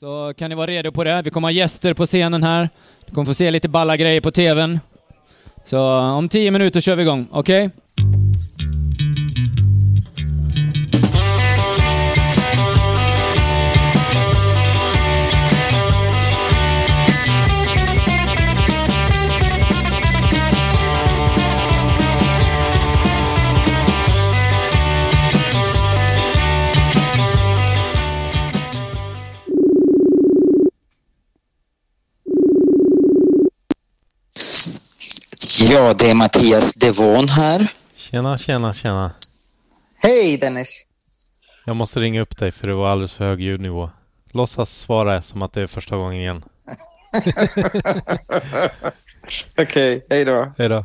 Så kan ni vara redo på det. Vi kommer ha gäster på scenen här. Ni kommer få se lite balla grejer på TVn. Så om tio minuter kör vi igång, okej? Ja, det är Mattias Devon här. Tjena, tjena, tjena. Hej Dennis! Jag måste ringa upp dig för det var alldeles för hög ljudnivå. Låtsas svara som att det är första gången igen. Okej, hej då. Hej då.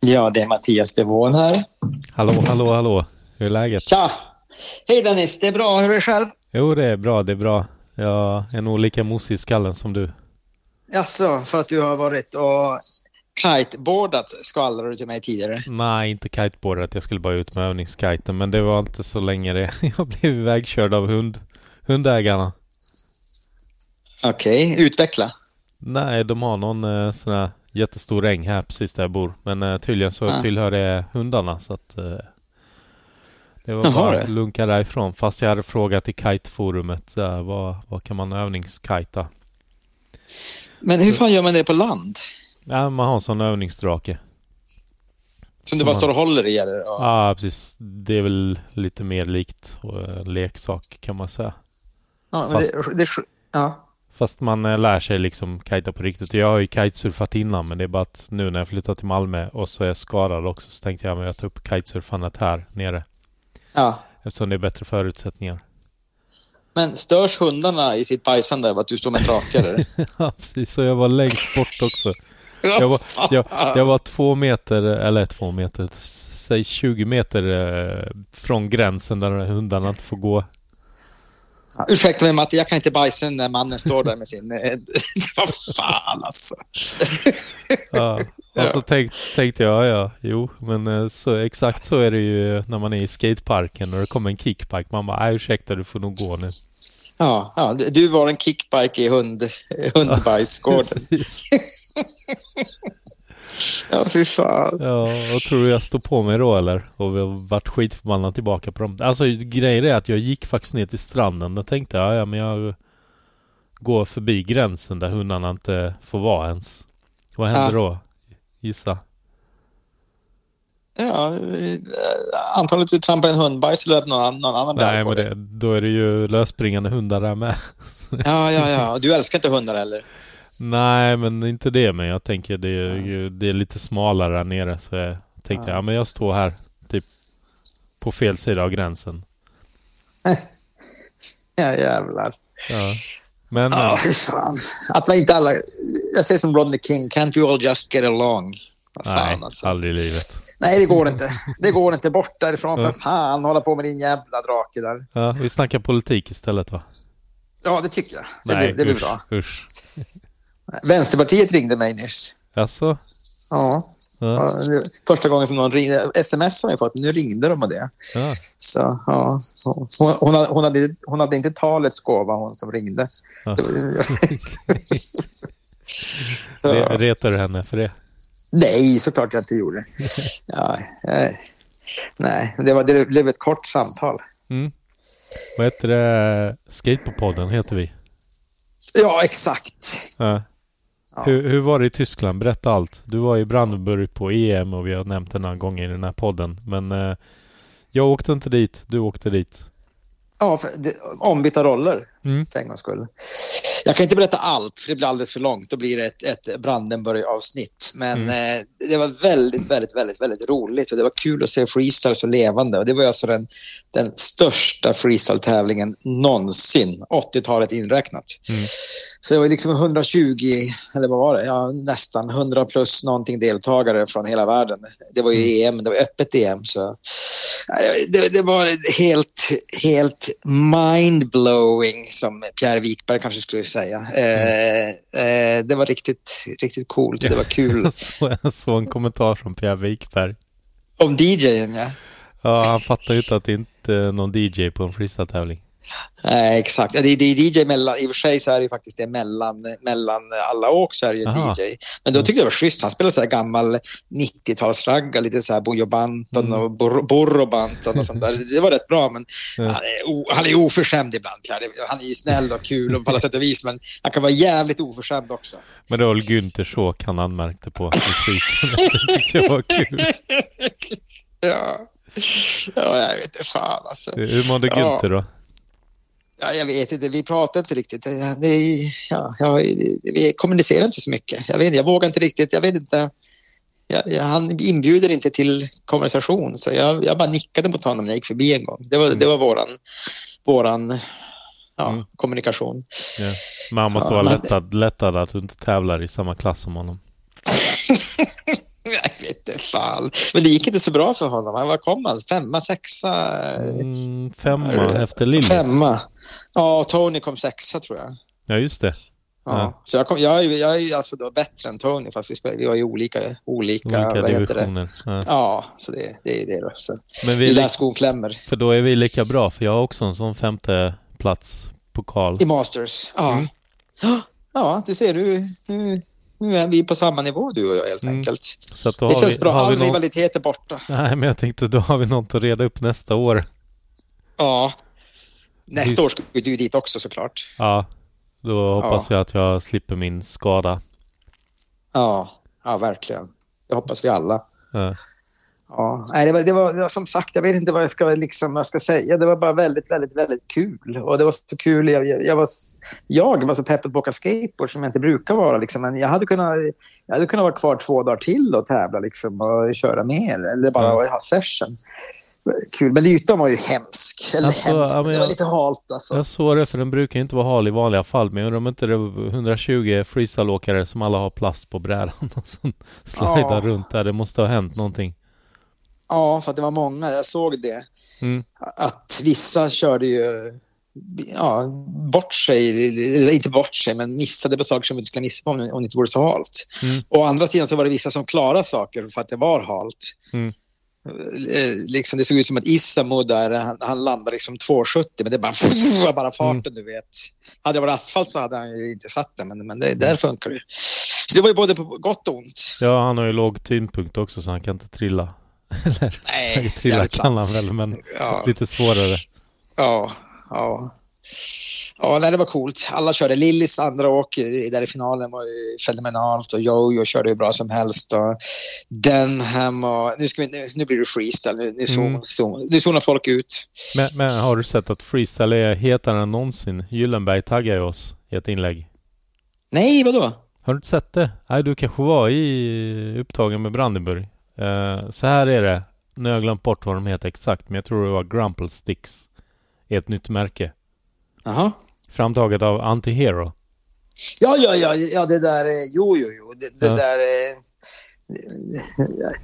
Ja, det är Mattias Devon här. Hallå, hallå, hallå. Hur är läget? Tja! Hej Dennis, det är bra. Hur är det själv? Jo, det är bra, det är bra. Jag är nog lika mosig i skallen som du. Jaså, för att du har varit och kiteboardat skvallrade du till mig tidigare. Nej, inte kiteboardat. Jag skulle bara ut med övningskiten, men det var inte så länge det. Jag blev ivägkörd av hund, hundägarna. Okej, utveckla. Nej, de har någon eh, sån här jättestor äng här precis där jag bor. Men eh, tydligen så Ah. tillhör det hundarna så att... Eh, det var Jaha, bara att lunka därifrån. Fast jag hade frågat i kiteforumet där, vad, vad kan man övningskita? Men hur fan gör man det på land? Ja, man har en sån övningsdrake. Som du bara man- står och håller i eller? Ja. Ja, precis. Det är väl lite mer likt och en leksak kan man säga. Ja, men det, det, ja. Fast man eh, lär sig liksom kita på riktigt. Jag har ju kitesurfat innan men det är bara att nu när jag flyttat till Malmö och så är jag skadad också så tänkte jag att jag tar upp kitesurfandet här nere. Ja. Eftersom det är bättre förutsättningar. Men störs hundarna i sitt bajsande av att du står med en drake? Ja, precis. Så jag var längst bort också. Jag var, jag, jag var två meter, eller två meter, säg 20 meter eh, från gränsen där hundarna inte får gå. Ja, Ursäkta mig Matti, jag kan inte bajsa när mannen står där med sin... eh, Vad fan alltså. Ja. Och så tänk, tänkte jag, ja, jo, men eh, så, exakt så är det ju när man är i skateparken och det kommer en kickbike. Man bara, ursäkta, du får nog gå nu. Ja, ja, du var en kickbike i hund, hundbajsgården. Ja, fy fan. Ja, och tror du jag stod på mig då eller? Och vi har varit skitförbannade tillbaka på dem. Alltså grejen är att jag gick faktiskt ner till stranden och tänkte, ja, ja men jag går förbi gränsen där hundarna inte får vara ens. Vad händer då? Gissa. Ja, antagligen du trampar en hundbajs eller någon, någon annan Nej, men det. då är det ju lösspringande hundar där med. Ja, ja, ja. Du älskar inte hundar heller? Nej, men inte det. Men jag tänker det är, ju, det är lite smalare där nere. Så jag tänkte, Ja. ja men jag står här typ på fel sida av gränsen. Ja, jävlar. Ja. Men Ja, eh, fy fan. Att man inte alla... Jag säger som Rodney King, can't you all just get along? Fan nej, alltså. aldrig i livet. Nej, det går inte. Det går inte. Bort därifrån för fan. Hålla på med din jävla drake där. Ja, vi snackar politik istället va? Ja, det tycker jag. Det, nej, blir, det blir usch, bra. Usch. Vänsterpartiet ringde mig nyss. Alltså? Ja. Ja. Första gången som någon ringde. Sms har jag fått, men nu ringde de och det. ja. Så, ja. hon, hon, hade, hon, hade, hon hade inte talets gåva, hon som ringde. Ja. Så, så, Re- Retar du henne för det? nej, såklart jag inte gjorde. Ja, nej, det, var, det blev ett kort samtal. Mm. Vad heter det? Skatepodden heter vi. Ja, exakt. Ja. Ja. Hur, hur var det i Tyskland? Berätta allt. Du var i Brandenburg på EM och vi har nämnt det några gånger i den här podden. Men eh, jag åkte inte dit. Du åkte dit. Ja, för det, ombytta roller Mm. för en gångs skull. Jag kan inte berätta allt, för det blir alldeles för långt. Då blir det ett, ett Brandenburg-avsnitt. Men eh, det var väldigt, väldigt, väldigt, väldigt roligt och det var kul att se freestyle så levande. Och det var alltså den, den största freestyle-tävlingen någonsin, 80-talet inräknat. Mm. Så det var liksom 120, eller vad var det? Ja, nästan 100 plus någonting deltagare från hela världen. Det var ju EM, det var öppet EM. Så det, det var helt, helt mind-blowing, som Pierre Wikberg kanske skulle säga. Eh, eh, det var riktigt, riktigt coolt. Det var kul. Jag såg- jag såg en kommentar från Pierre Wikberg. Om DJen, ja. Ja, han fattar ju inte att det inte är någon DJ på en freestyle-tävling. Nej, exakt. Ja, det, det är DJ mellan, I och för sig så är det faktiskt det mellan, mellan alla åk så är det ju. DJ. Men då tyckte jag det var schysst. Han spelade så här gammal 90-talsragga, lite så här Bojo Banton Mm. och Bor- Borro Banton och sånt där. Det var rätt bra, men Ja. han, är han är oförskämd ibland. Han är ju snäll och kul och på alla sätt och vis, men han kan vara jävligt oförskämd också. Men det var väl Günther Såk han anmärkte på musiken. det tyckte jag var kul. ja. ja, jag vet inte fan alltså. Hur mådde Ja. Günther då? Ja, jag vet inte, vi pratar inte riktigt. Det, ja, ja, vi kommunicerar inte så mycket. Jag, vet, jag vågar inte riktigt, jag vet inte. Jag, jag, han inbjuder inte till konversation, så jag, jag bara nickade mot honom när jag gick förbi en gång. Det var, det var våran, våran ja, Mm. kommunikation. Ja. Men han måste Ja, vara men- lättad, lättad att du inte tävlar i samma klass som honom. jag vet inte fan. Men det gick inte så bra för honom. Han var kom han? Femma, sexa? Mm, femma efter Lillis. Femma. Ja, Tony kom sexa tror jag. Ja, just det. Ja. Ja. Så jag, kom, jag, är jag är alltså då bättre än Tony, fast vi, spelar, vi var ju olika, olika, Olika divisioner. Ja. Ja, så det, det är det då. Så. Men vi är är där skon klämmer. för då är vi lika bra, för jag har också en sån femte plats pokal. I Masters. Ja. Mm. Ja, du ser, nu, nu, nu är vi på samma nivå du och jag helt Mm. enkelt. Så att då Det känns vi, bra. har All vi någon... rivalitet är borta. Nej, men jag tänkte då har vi något att reda upp nästa år. Ja. Nästa år ska du dit också såklart. Ja, då hoppas jag att jag slipper min skada. Ja, ja verkligen. Det hoppas vi alla. Ja. Ja, nej, det, var, det, var, det var som sagt, jag vet inte vad jag ska, liksom, jag ska säga. Det var bara väldigt, väldigt, väldigt kul. Och det var så kul. Jag, jag, jag, var, jag var så peppad på att åka skateboard som jag inte brukar vara. Liksom. Men jag hade, kunnat, jag hade kunnat vara kvar två dagar till och tävla liksom, och köra mer. Eller bara Ja. ha session. Kul. Men ytan var ju hemsk. Eller Alltså, hemsk. ja, men det var jag- lite halt alltså. Jag såg det, för den brukar inte vara hal i vanliga fall. Men jag undrar om inte det var 120 freestyleåkare som alla har plast på brädan och som slidar Ja. runt där. Det måste ha hänt någonting. Ja, för att det var många. Jag såg det. Mm. Att vissa körde ju ja, bort sig, eller inte bort sig, men missade på saker som inte skulle missa om, om det inte vore så halt. Mm. Å andra sidan så var det vissa som klarade saker för att det var halt. Mm. Eh, Liksom, det såg ut som att Isamo där, han, han landade liksom 270, men det bara, var bara farten, Mm. du vet. Hade det varit asfalt så hade han ju inte satt den, men, men det, där funkar det ju. Så det var ju både på gott och ont. Ja, han har ju låg tyngdpunkt också så han kan inte trilla. Eller Nej, trilla kan han sant. väl, men Ja. lite svårare. Ja, ja. Ja, nej, det var coolt. Alla körde. Lillis andra åk i- där i finalen var ju fenomenalt och Jojo körde hur bra som helst. Och Denham och... Nu, ska vi, nu, nu blir det freestyle. Nu, nu, zon, Mm. zon, nu zonar folk ut. Men, men har du sett att freestyle är hetare än någonsin? Gyllenberg taggar ju oss i ett inlägg. Nej, vadå? Har du inte sett det? Nej, du kanske var i upptagen med Brandenburg. Eh, så här är det. Nu har jag glömt bort vad de heter exakt, men jag tror det var Grumple Sticks. Ett nytt märke. Jaha. Framtaget av Antihero. Ja, ja, ja, ja, det där... eh, Jo, jo, jo. Det, det Ja. där... eh,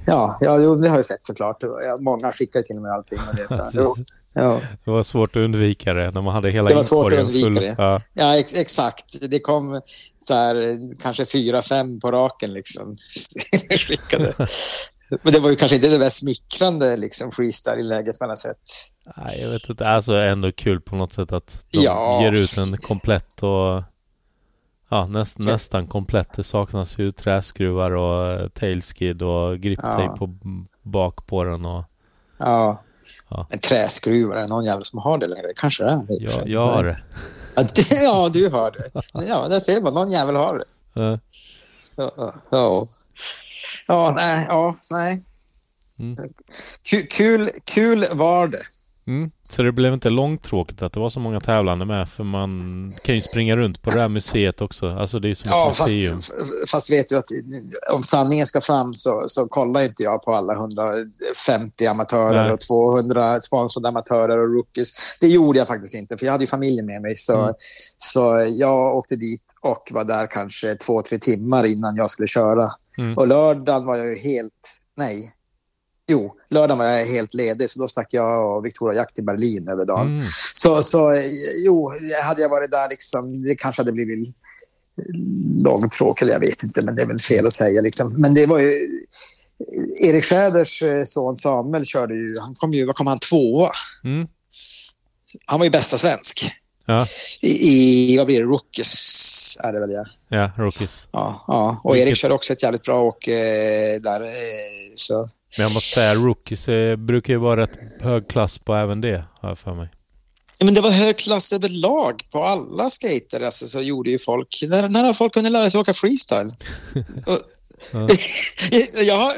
Ja, ja jo, det har jag sett såklart. Många skickar till mig allting. Och det, så här. Jo, ja. Det var svårt att undvika det när man hade hela Det var svårt att undvika full. det. Ja, Ja, ex exakt. Det kom så här, kanske fyra, fem på raken liksom. Skickade. Men det var ju kanske inte det mest smickrande liksom, freestyle-läget man har sett. Nej, jag vet inte. Alltså ändå kul på något sätt att de Ja. ger ut en komplett och... Ja, näst, nästan komplett. Det saknas ju träskruvar och tailskid och griptape Ja. på bak på den och... Ja. Ja. En träskruv, är det någon jävel som har det längre? Kanske det är. Ja, jag har det. Ja, det- Ja, du har det. Ja, där ser man. Någon jävel har det. Ja. Ja, ja, ja. Nej, ja, nej. Mm. Kul, kul, kul var det. Mm. Så det blev inte långtråkigt att det var så många tävlande med för man kan ju springa runt på det här museet också. Alltså det är som Ja, ett fast, museum. fast vet du att om sanningen ska fram så, så kollar inte jag på alla 150 amatörer Nej. och 200 sponsrade amatörer och rookies. Det gjorde jag faktiskt inte, för jag hade ju familjen med mig. Så, Mm. så jag åkte dit och var där kanske två, tre timmar innan jag skulle köra. Mm. Och lördagen var jag ju helt... Nej. Jo, lördagen var jag helt ledig, så då stack jag och Victoria Jack till Berlin över dagen. Mm. Så, så jo, hade jag varit där liksom, det kanske hade blivit långtråkigt, jag vet inte, men det är väl fel att säga. Liksom. Men det var ju... Erik Fäders eh, son Samuel körde ju, han kom ju, vad kom han, tvåa? Mm. Han var ju bästa svensk. Ja, I, i vad blir det, Rookies är det väl ja. ja, rookies. Ja, ja. och Erik körde också ett jävligt bra åk eh, där. Eh, så. Men jag måste säga, rookies eh, brukar ju vara rätt hög klass på även det, har jag för mig. Ja, Men det var hög klass överlag på alla skater. Alltså, så gjorde ju folk... När, när folk kunnat lära sig åka freestyle? Och- jag,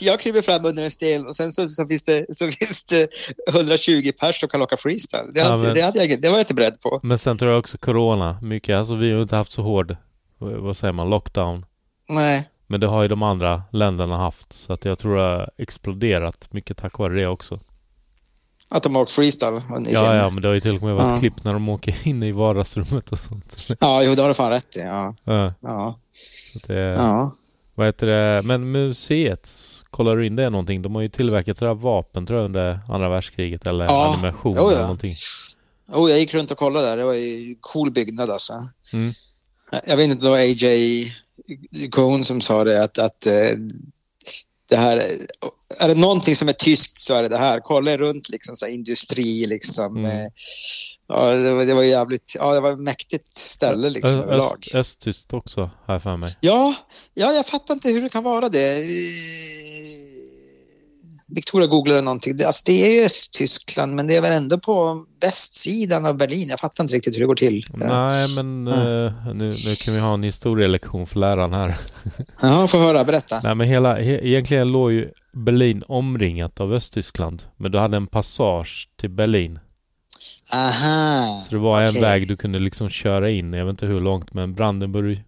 jag kryper fram under en sten och sen så, så, finns, det, så finns det 120 pers som kan åka freestyle. Det, Ja, hade, men- det, hade jag, det var jag inte beredd på. Men sen tror jag också corona, mycket. Alltså vi har inte haft så hård, vad säger man, lockdown. Nej. Men det har ju de andra länderna haft. Så att jag tror det har exploderat mycket tack vare det också. Att de har åkt freestyle. Ja, ja, men det har ju till och med varit Ja. klipp när de åker in i vardagsrummet och sånt. ja jo, det har du fan rätt i. Ja. Ja, Ja. så det, Ja. Vad heter det? Men museet, kollar du in det någonting? De har ju tillverkat sådär vapen tror jag under andra världskriget eller Ja. animation Jo, ja. eller någonting. Oh, jag gick runt och kollade där. Det var ju cool byggnad alltså. Mm. Jag vet inte, det var AJ Cohn som sa det att, att eh, det här, är det någonting som är tyskt så är det det här. Kolla runt liksom, så industri liksom. Mm. eh, Ja, det var, det var jävligt, ja det var ett mäktigt ställe liksom. Öst, östtyskt också, här för mig. Ja, ja, jag fattar inte hur det kan vara det. Victoria googlade någonting. Det, alltså, det är ju Östtyskland, men det är väl ändå på västsidan av Berlin. Jag fattar inte riktigt hur det går till. Nej, men eh, nu, nu kan vi ha en historielektion för läraren här. Ja, få höra. Berätta. Nej, men hela, he, egentligen låg ju Berlin omringat av Östtyskland. Men du hade en passage till Berlin. Aha. Så det var en Okej. väg du kunde liksom köra in, jag vet inte hur långt, men Brandenburg,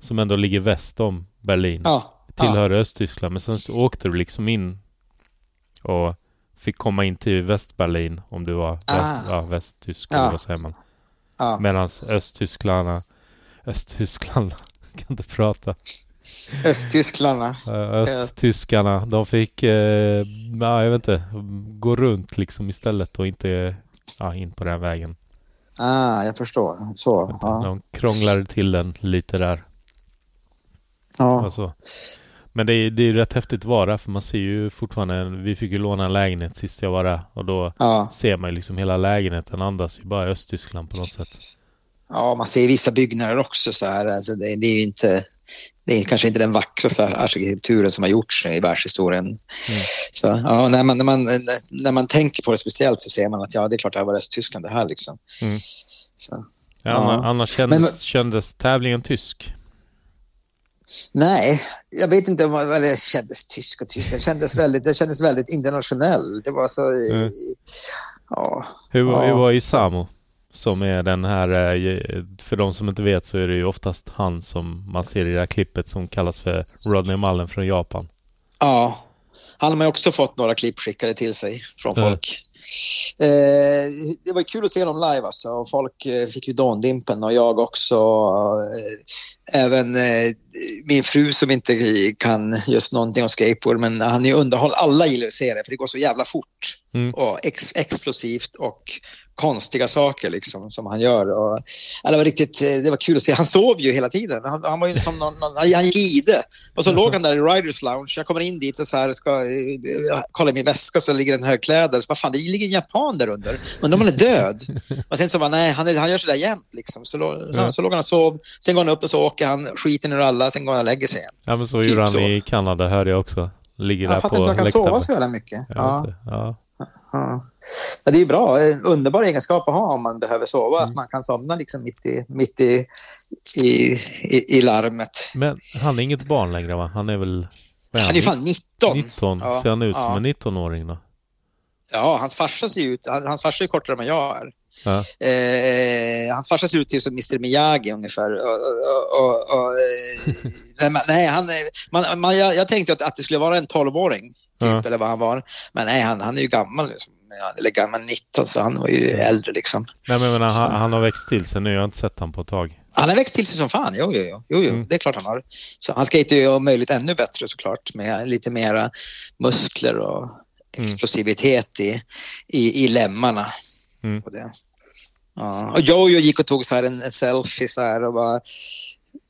som ändå ligger väst om Berlin, Ja. tillhör Östtyskland. Men sen åkte du liksom in och fick komma in till Västberlin om du var väst, Ah. ja, västtysk, Ja. eller vad säger man? ja. Medan Östtyskland, Östtyskland, kan inte prata. Östtysklarna. Östtyskarna, de fick, eh, ja, jag vet inte, gå runt liksom istället och inte ja, in på den vägen. Ah, jag förstår. Så. Ja. De krånglade till den lite där. Ja. Alltså. Men det är, det är rätt häftigt att vara för man ser ju fortfarande, vi fick ju låna en lägenhet sist jag var där och då Ja. ser man ju liksom hela lägenheten andas ju bara Östtyskland på något sätt. ja, man ser vissa byggnader också så här. Alltså, det, det är ju inte... Det är kanske inte den vackraste arkitekturen som har gjorts i världshistorien. Så, ja, när, man, när, man, när man tänker på det speciellt så ser man att ja, det är klart det här var Östtyskland det här liksom. Mm. Så. Ja, Ja. Annars, annars kändes, Men- kändes tävlingen tysk. Nej, jag vet inte om det kändes tysk och tysk. Det kändes väldigt, det kändes väldigt internationell. Det var så... Mm. Ja. Hur, var- Ja. hur var Isamo? Som är den här, eh, för de som inte vet så är det ju oftast han som man ser i det här klippet som kallas för Rodney Mullen från Japan. ja. Han har ju också fått några klipp skickade till sig från Mm. folk. Eh, det var kul att se dem live alltså. Och folk eh, fick ju dåndimpen och jag också. Eh, även eh, min fru som inte kan just någonting om skateboard, men han är underhåll. Alla gillar att se det, för det går så jävla fort. Mm. och ex explosivt och konstiga saker liksom, som han gör. Och, det, var riktigt, eh, det var kul att se. Han sov ju hela tiden. Han, han var ju som någon, någon, han gick i det. Och så låg han där i Riders Lounge. Jag kommer in dit och så här, ska eh, kolla min väska så ligger en hög kläder. Så bara, fan, det ligger en japan där under. Undrar om han är död? Och sen så bara, nej, han, han gör sådär jämt. Liksom. Så, så, Ja. så låg han och sov. Sen går han upp och så åker han skiten ur alla. Sen går han och lägger sig igen. Ja men så Typ gjorde han så. i Kanada hörde jag också. Ligger Jag där fattar på inte hur han kan sova så jävla mycket. Jag Ja. Ja. Ja. Ja, det är bra. En underbar egenskap att ha om man behöver sova. Mm. Att man kan somna liksom mitt i, mitt i, i, i, i larmet. Men han är inget barn längre va? Han är väl... vad Han är ju fan 19. 19. Ja, Ser han ut som ja. en 19-åring då? Ja, hans farsa ser ut... han- Hans farsa är kortare än jag är. Ja. Eh, hans farsa ser ut till som Mr Miyagi ungefär. Och, och, och, eh, nej, han, är- man, man, jag, jag tänkte att, att det skulle vara en 12-åring, typ, Ja. eller vad han var. Men nej, han, han är ju gammal. Liksom. Eller gammal 19, så han var ju äldre liksom. Nej men menar, han, han har växt till sig nu. Jag har inte sett han på ett tag. Han har växt till sig som fan. Jo, jo, jo. jo, jo. Mm. Det är klart han har. Så han skater ju om möjligt ännu bättre såklart med lite mera muskler och explosivitet i, i, i lemmarna. Mm. Det. Ja. Och Jojo gick och tog så här en, en selfie så här och bara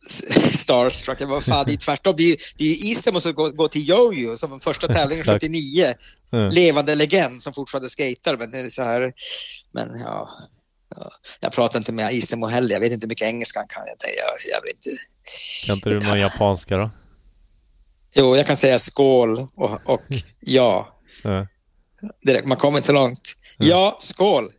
starstruck. Jag bara, fan, det är tvärtom. Det är det är ju Isamo som går, går till Jojo som första tävlingen Exakt. 79. Mm. Levande legend som fortfarande skater. Men det är så här, men ja. ja. Jag pratar inte med Isamo heller. Jag vet inte hur mycket engelska han kan. Jag, jag, jag vill inte. Kan inte du någon japanska då? Jo, jag kan säga skål och, och ja. Ja. Direkt, man kommer inte så långt. Ja, skål!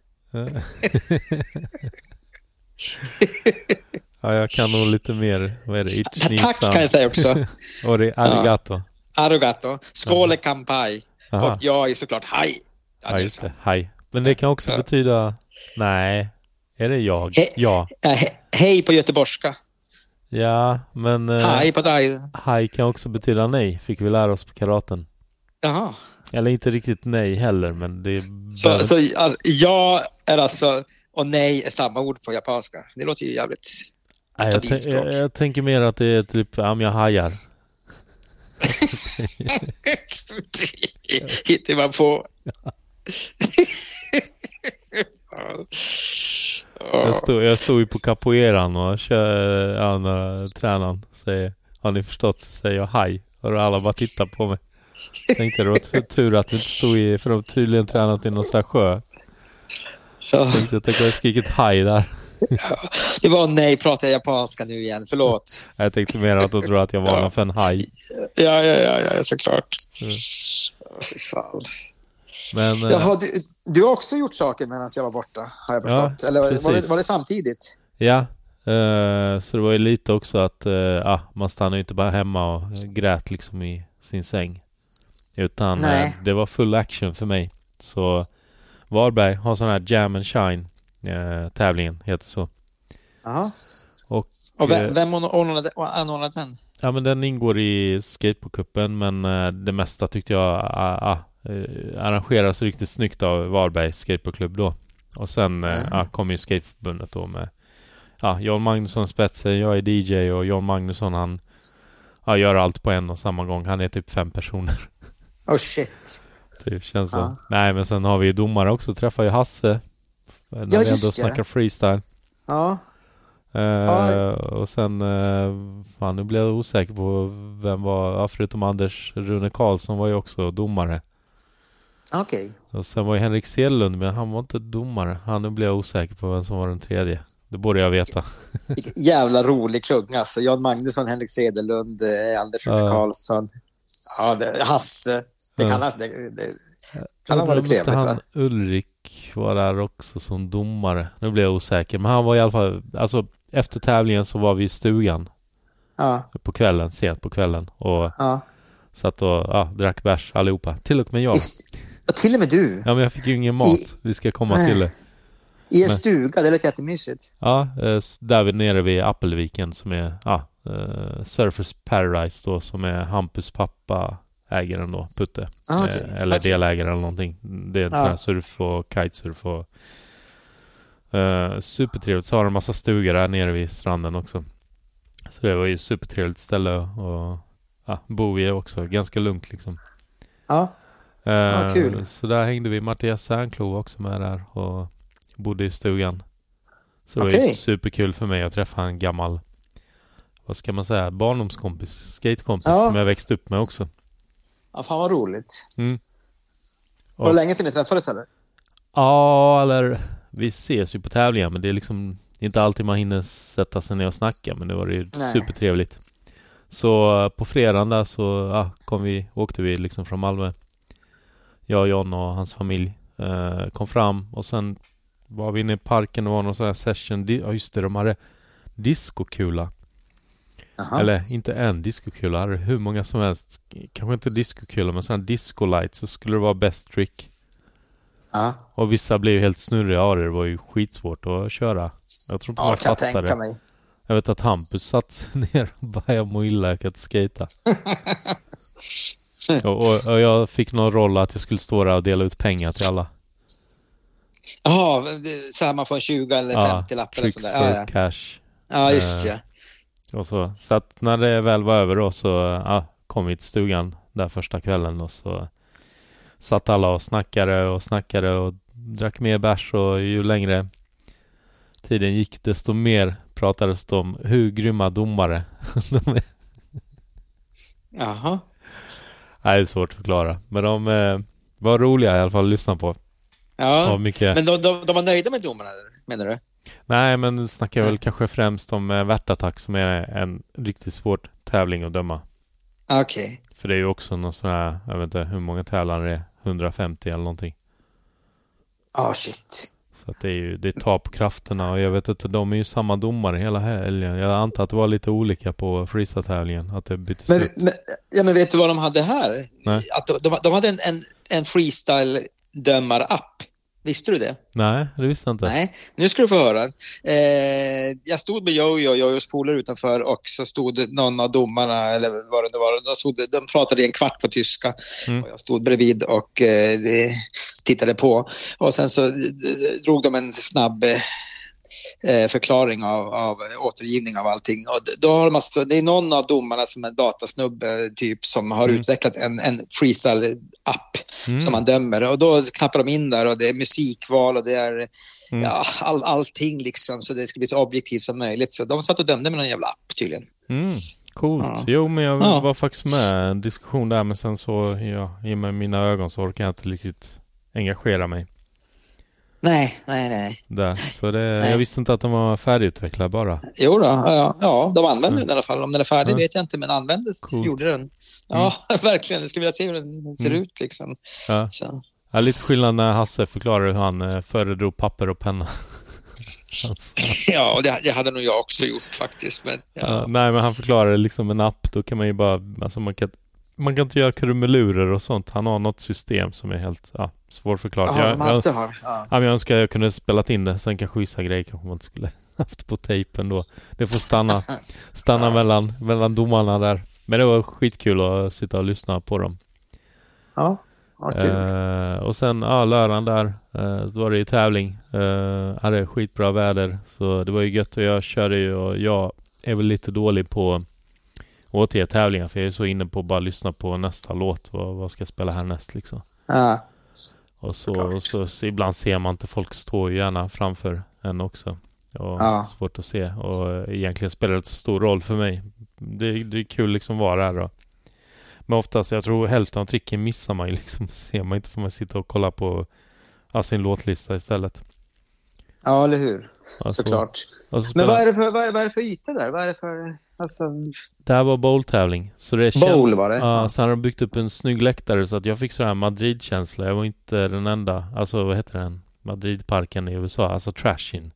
Ja, jag kan nog lite mer. Vad är det? Tack Ichi-san. kan jag säga också. Och det är arigato. Arigato. Skål är kampai. Aha. Och jag är såklart haj. Ja, just det. Hej. Men det kan också betyda... Nej. Är det jag? He- Ja. He- hej på göteborgska. Ja, men... eh, Hej på dig. Hej kan också betyda nej, fick vi lära oss på karaten. Jaha. Eller inte riktigt nej heller, men det är... Så, så alltså, ja är alltså och nej är samma ord på japanska. Det låter ju jävligt Nej, jag, jag, jag tänker mer att det är typ, ja men jag hajar. Hittar man på. Jag stod, jag stod ju på capoeiran och kör, ja, när tränaren säger Har ni förstått? Så säger jag haj. Och alla bara tittar på mig. Tänkte det var tur att vi inte stod i, för de har tydligen tränat i någon sån här sjö. Ja, Tänkte att jag kunde skrikit haj där. Det var nej, pratar jag japanska nu igen. Förlåt. Jag tänkte mer att de tror att jag varnar för en haj. Ja, ja, ja, ja såklart. Mm. Fy fan. Men eh, Jaha, du, du har också gjort saker medan jag var borta, har jag Ja, förstått. Eller var det, var det samtidigt? ja. eh, så det var ju lite också att eh, ja, man stannade ju inte bara hemma och grät liksom i sin säng. Utan Nej. det var full action för mig. Så Varberg har sån här Jam and Shine eh, tävlingen, heter så. Jaha. Och, Och eh, vem, vem anordnade, anordnade den? Ja men den ingår i skateboardcupen men eh, det mesta tyckte jag ah, ah, eh, arrangeras riktigt snyggt av Varbergs skateboardklubb då. Och sen eh, ah, kom ju skateförbundet då med ja, John Magnusson spetsen, jag är DJ och John Magnusson han ja, gör allt på en och samma gång. Han är typ fem personer. Oh shit. Det känns så. Ja. Nej men sen har vi ju domare också. Träffar ju Hasse. När Ja, vi ändå just snackar freestyle. Ja. Eh, Ja. Och sen, eh, fan nu blev jag osäker på vem var, ja, förutom Anders, Rune Karlsson var ju också domare. Okej. Och sen var ju Henrik Sedlund, men han var inte domare. Han nu blev jag osäker på vem som var den tredje. Det borde jag veta. Jävla rolig klunga alltså. Jan Magnusson, Henrik Cederlund, eh, Anders Ja. Karlsson. Ja, det, Hasse. Det Ja. kan, ha- det, det kan ha varit trevligt va? han Ulrik var där också som domare. Nu blev jag osäker. Men han var i alla fall, alltså efter tävlingen så var vi i stugan Ja, på kvällen, sent på kvällen. Och ja. satt och ja, drack bärs allihopa. Till och med jag. Och till och med du. Ja men jag fick ju ingen mat. Vi ska komma till det. I en Men- stuga, det lät jättemysigt. Ja, eh, där nere vid Appelviken som är ja, eh, Surfers Paradise då som är Hampus pappa ägaren då, Putte. Ah, okej. Eh, eller Okej. delägare eller någonting. Det är sån här surf och kitesurf och eh, supertrevligt. Så har de en massa stugor där nere vid stranden också. Så det var ju supertrevligt ställe och ja, bo i också. Ganska lugnt liksom. Ja. Eh, Ja, kul. Så där hängde vi. Mattias Särnklo var också med där och bodde i stugan. Så det var ju superkul för mig att träffa en gammal, vad ska man säga, barndomskompis, skatekompis Ja. som jag växte upp med också. Ja, fan vad roligt. Mm. Var det länge sedan ni träffades eller? Ja, eller vi ses ju på tävlingar men det är liksom inte alltid man hinner sätta sig ner och snacka men det var ju Nej. supertrevligt. Så på fredagen där så ja, kom vi, åkte vi liksom från Malmö. Jag, John och hans familj eh, kom fram och sen var vi inne i parken och var någon sån här session. Ja just det, de hade discokula. Jaha. Eller inte en discokula, hade hur många som helst. Kanske inte discokula men sån här disco light så skulle det vara best trick. Ja, Och vissa blev ju helt snurriga av det. Det var ju skitsvårt att köra. Jag tror inte ja man kan jag tänka det. mig. Jag vet att Hampus satt sig ner och började må illa. Jag kan inte skejta. och, och, och jag fick någon roll att jag skulle stå där och dela ut pengar till alla. Jaha, så här man får en 20 eller 50 lapp eller sådär. Ja, ja. cash. ja, just Eh, ja. Och så. så att när det väl var över då så ja, kom vi till stugan där första kvällen och så satt alla och snackade och snackade och drack mer bärs och ju längre tiden gick desto mer pratades det om hur grymma domare de är. Jaha. Nej, det är svårt att förklara. Men de eh, var roliga i alla fall att lyssna på. Ja. Mycket... Men de, de, de var nöjda med domarna, menar du? Nej, men nu snackar jag väl kanske främst om eh, värtattack som är en riktigt svår tävling att döma. Okej. För det är ju också någon sån här, jag vet inte hur många tävlare det är, 150 eller någonting. Ah, shit. Så att det är ju, det tar på krafterna och jag vet inte, de är ju samma domare hela helgen. Jag antar att det var lite olika på freestyle-tävlingen, att det byttes Men, ut. men, ja, men vet du vad de hade här? Nej. Att de, de, de hade en, en, en freestyle-dömar-app. Visste du det? Nej, det visste jag inte. Nej, nu ska du få höra. Eh, jag stod med Jojo och Jojos polare utanför och så stod någon av domarna, eller vad det nu var, de, stod, de pratade i en kvart på tyska Mm. och jag stod bredvid och eh, tittade på. Och sen så eh, drog de en snabb eh, förklaring av, av återgivning av allting. Och då har de alltså, det är någon av domarna som är datasnubbe typ som har Mm. utvecklat en, en freestyle-app Mm. som man dömer. Och då knappar de in där och det är musikval och det är Mm. ja, all, allting liksom så det ska bli så objektivt som möjligt. Så de satt och dömde med någon jävla app tydligen. Mm, coolt. Ja. Jo, men jag Ja. var faktiskt med i en diskussion där, men sen så, ja, i och med mina ögon så orkar jag inte riktigt engagera mig Nej, nej, nej. där. Så det, Nej. jag visste inte att den var färdigutvecklad bara. Jo då, ja, ja, de använder den i alla fall. Om den är färdig Ja. vet jag inte, men användes Coolt. gjorde den. Ja, verkligen. Jag skulle vilja se hur den ser Mm. ut liksom. Ja. Ja, lite skillnad när Hasse förklarade hur han eh, föredrog papper och penna. Alltså, Ja, det, det hade nog jag också gjort faktiskt. Men, ja. ja, nej, men han förklarade liksom en app. Då kan man ju bara... Alltså man kan, man kan inte göra krumelurer och sånt. Han har något system som är helt ja, svårförklarat. Jaha, Jag, jag, har. Ja. ja, jag önskar jag kunde spelat in det. Sen kanske vissa grejer kanske man inte skulle haft på tejpen då. Det får stanna, stanna mellan, mellan domarna där. Men det var skitkul att sitta och lyssna på dem. Ja, ja kul. Eh, och sen, ja, lördagen där. Eh, så var det ju tävling. Eh, hade skitbra väder. Så det var ju gött och jag körde ju och jag är väl lite dålig på att återge tävlingar. För jag är så inne på att bara lyssna på nästa låt. Vad, vad ska jag spela härnäst liksom? Ja. Och så, och så, så ibland ser man inte. Folk står ju gärna framför en också. Och Ja. Svårt att se. Och egentligen spelar det inte så stor roll för mig. Det, det är kul liksom att vara där då. Men oftast, jag tror hälften av tricken missar man ju liksom. Ser man inte får man sitta och kolla på ja, sin låtlista istället. ja, eller hur? Alltså, Såklart. och så Men vad är, det för, vad, är, vad är det för yta där? Vad är det för... Alltså, Det här var bowl-tävling. Så det är känt- bowl var det? Ja, sen har de byggt upp en snygg läktare så att jag fick sån här Madrid-känsla. Jag var inte den enda. Alltså vad heter den? Madrid-parken i USA. Alltså Trashin.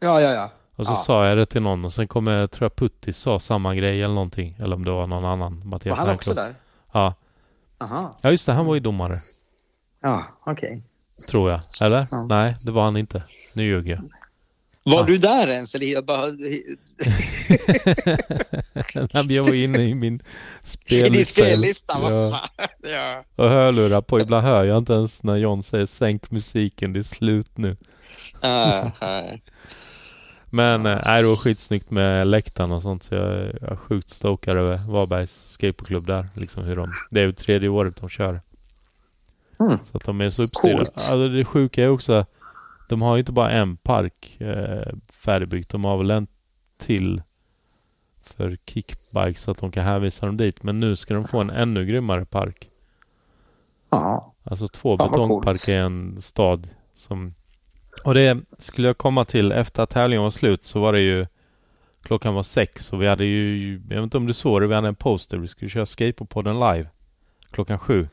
ja, ja. ja. Och så Ja. sa jag det till någon och sen kom jag, tror jag Putti sa samma grej eller någonting. Eller om det var någon annan. Var Mattias han också där? Ja. Aha. ja, just det. Han var ju domare. Ja, okej. Tror jag. Eller? Ja. Nej, det var han inte. Nu ljuger jag. Var Ja. du där ens? Eller jag bara... Nej, jag var inne i min I spellista. din spellista? Vad Ja. fan? Ja. Och hörlurar på. Ibland hör jag inte ens när John säger sänk musiken, det är slut nu. Ah. Men eh, nej, det var skitsnyggt med läktaren och sånt så jag, är sjukt stokad över Varbergs skateboardklubb där. Liksom hur de, det är ju tredje året de kör. Mm. Så att de är så uppstyrda. Alltså det sjuka är också de har ju inte bara en park eh, färdigbyggt. De har väl en till för kickbike så att de kan hänvisa dem dit. Men nu ska de få en ännu grymmare park. Ja. Alltså två betongparker i en stad som... Och det skulle jag komma till efter att tävlingen var slut så var det ju... Klockan var sex och vi hade ju... Jag vet inte om du såg det, vi hade en poster. Vi skulle köra Skateboardpodden live. Klockan sju.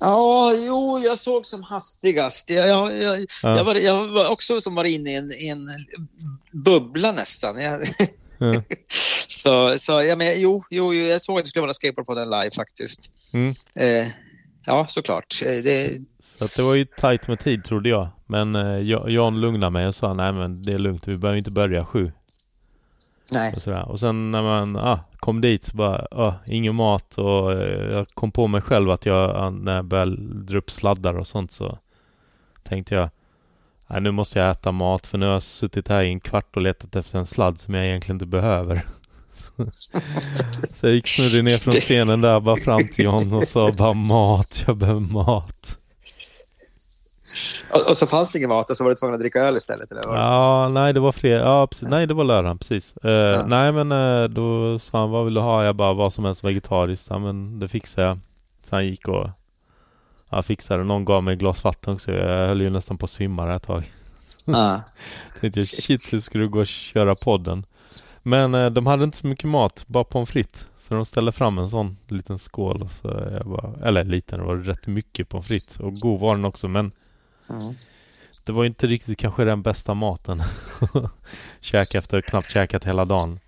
Ja, jo, jag såg som hastigast. Jag, jag, jag, Ja. jag, var, jag var också som var inne i en, en bubbla nästan. Ja. så, så ja, men, jo, jo, jo, jag såg att det skulle vara skateboard på den live faktiskt. Mm. Eh, ja, såklart. Eh, Det, Så det var ju tajt med tid trodde jag. Men eh, Ja- Jan lugnade mig och sa nej men det är lugnt, vi behöver inte börja sju. nej. Och, sådär. och sen när man ah, kom dit så bara, ah, ingen mat och eh, jag kom på mig själv att jag, när jag började dra upp sladdar och sånt så tänkte jag, nej nu måste jag äta mat för nu har jag suttit här i en kvart och letat efter en sladd som jag egentligen inte behöver. så jag gick snurrig ner från scenen där bara fram till John och sa bara mat, jag behöver mat. Och, och så fanns det ingen mat och så var du tvungen att dricka öl istället? Eller? Ja, nej det var fler. Ja, precis. Nej, det var lördagen, precis. Eh, Ja. Nej, men eh, då sa han vad vill du ha? Jag bara vad som helst vegetariskt. Ja, men det fixar jag. Så han gick och ja, fixade. Någon gav mig ett glas vatten också. Jag höll ju nästan på att svimma ett tag. Ja. Tänkte jag, shit, hur ska du gå och köra podden? Men eh, de hade inte så mycket mat, bara pommes frites. Så de ställde fram en sån liten skål. Och så jag bara, eller liten, det var rätt mycket pommes frites. Och god var den också, men Mm. det var inte riktigt kanske den bästa maten. Käka efter knappt käkat hela dagen.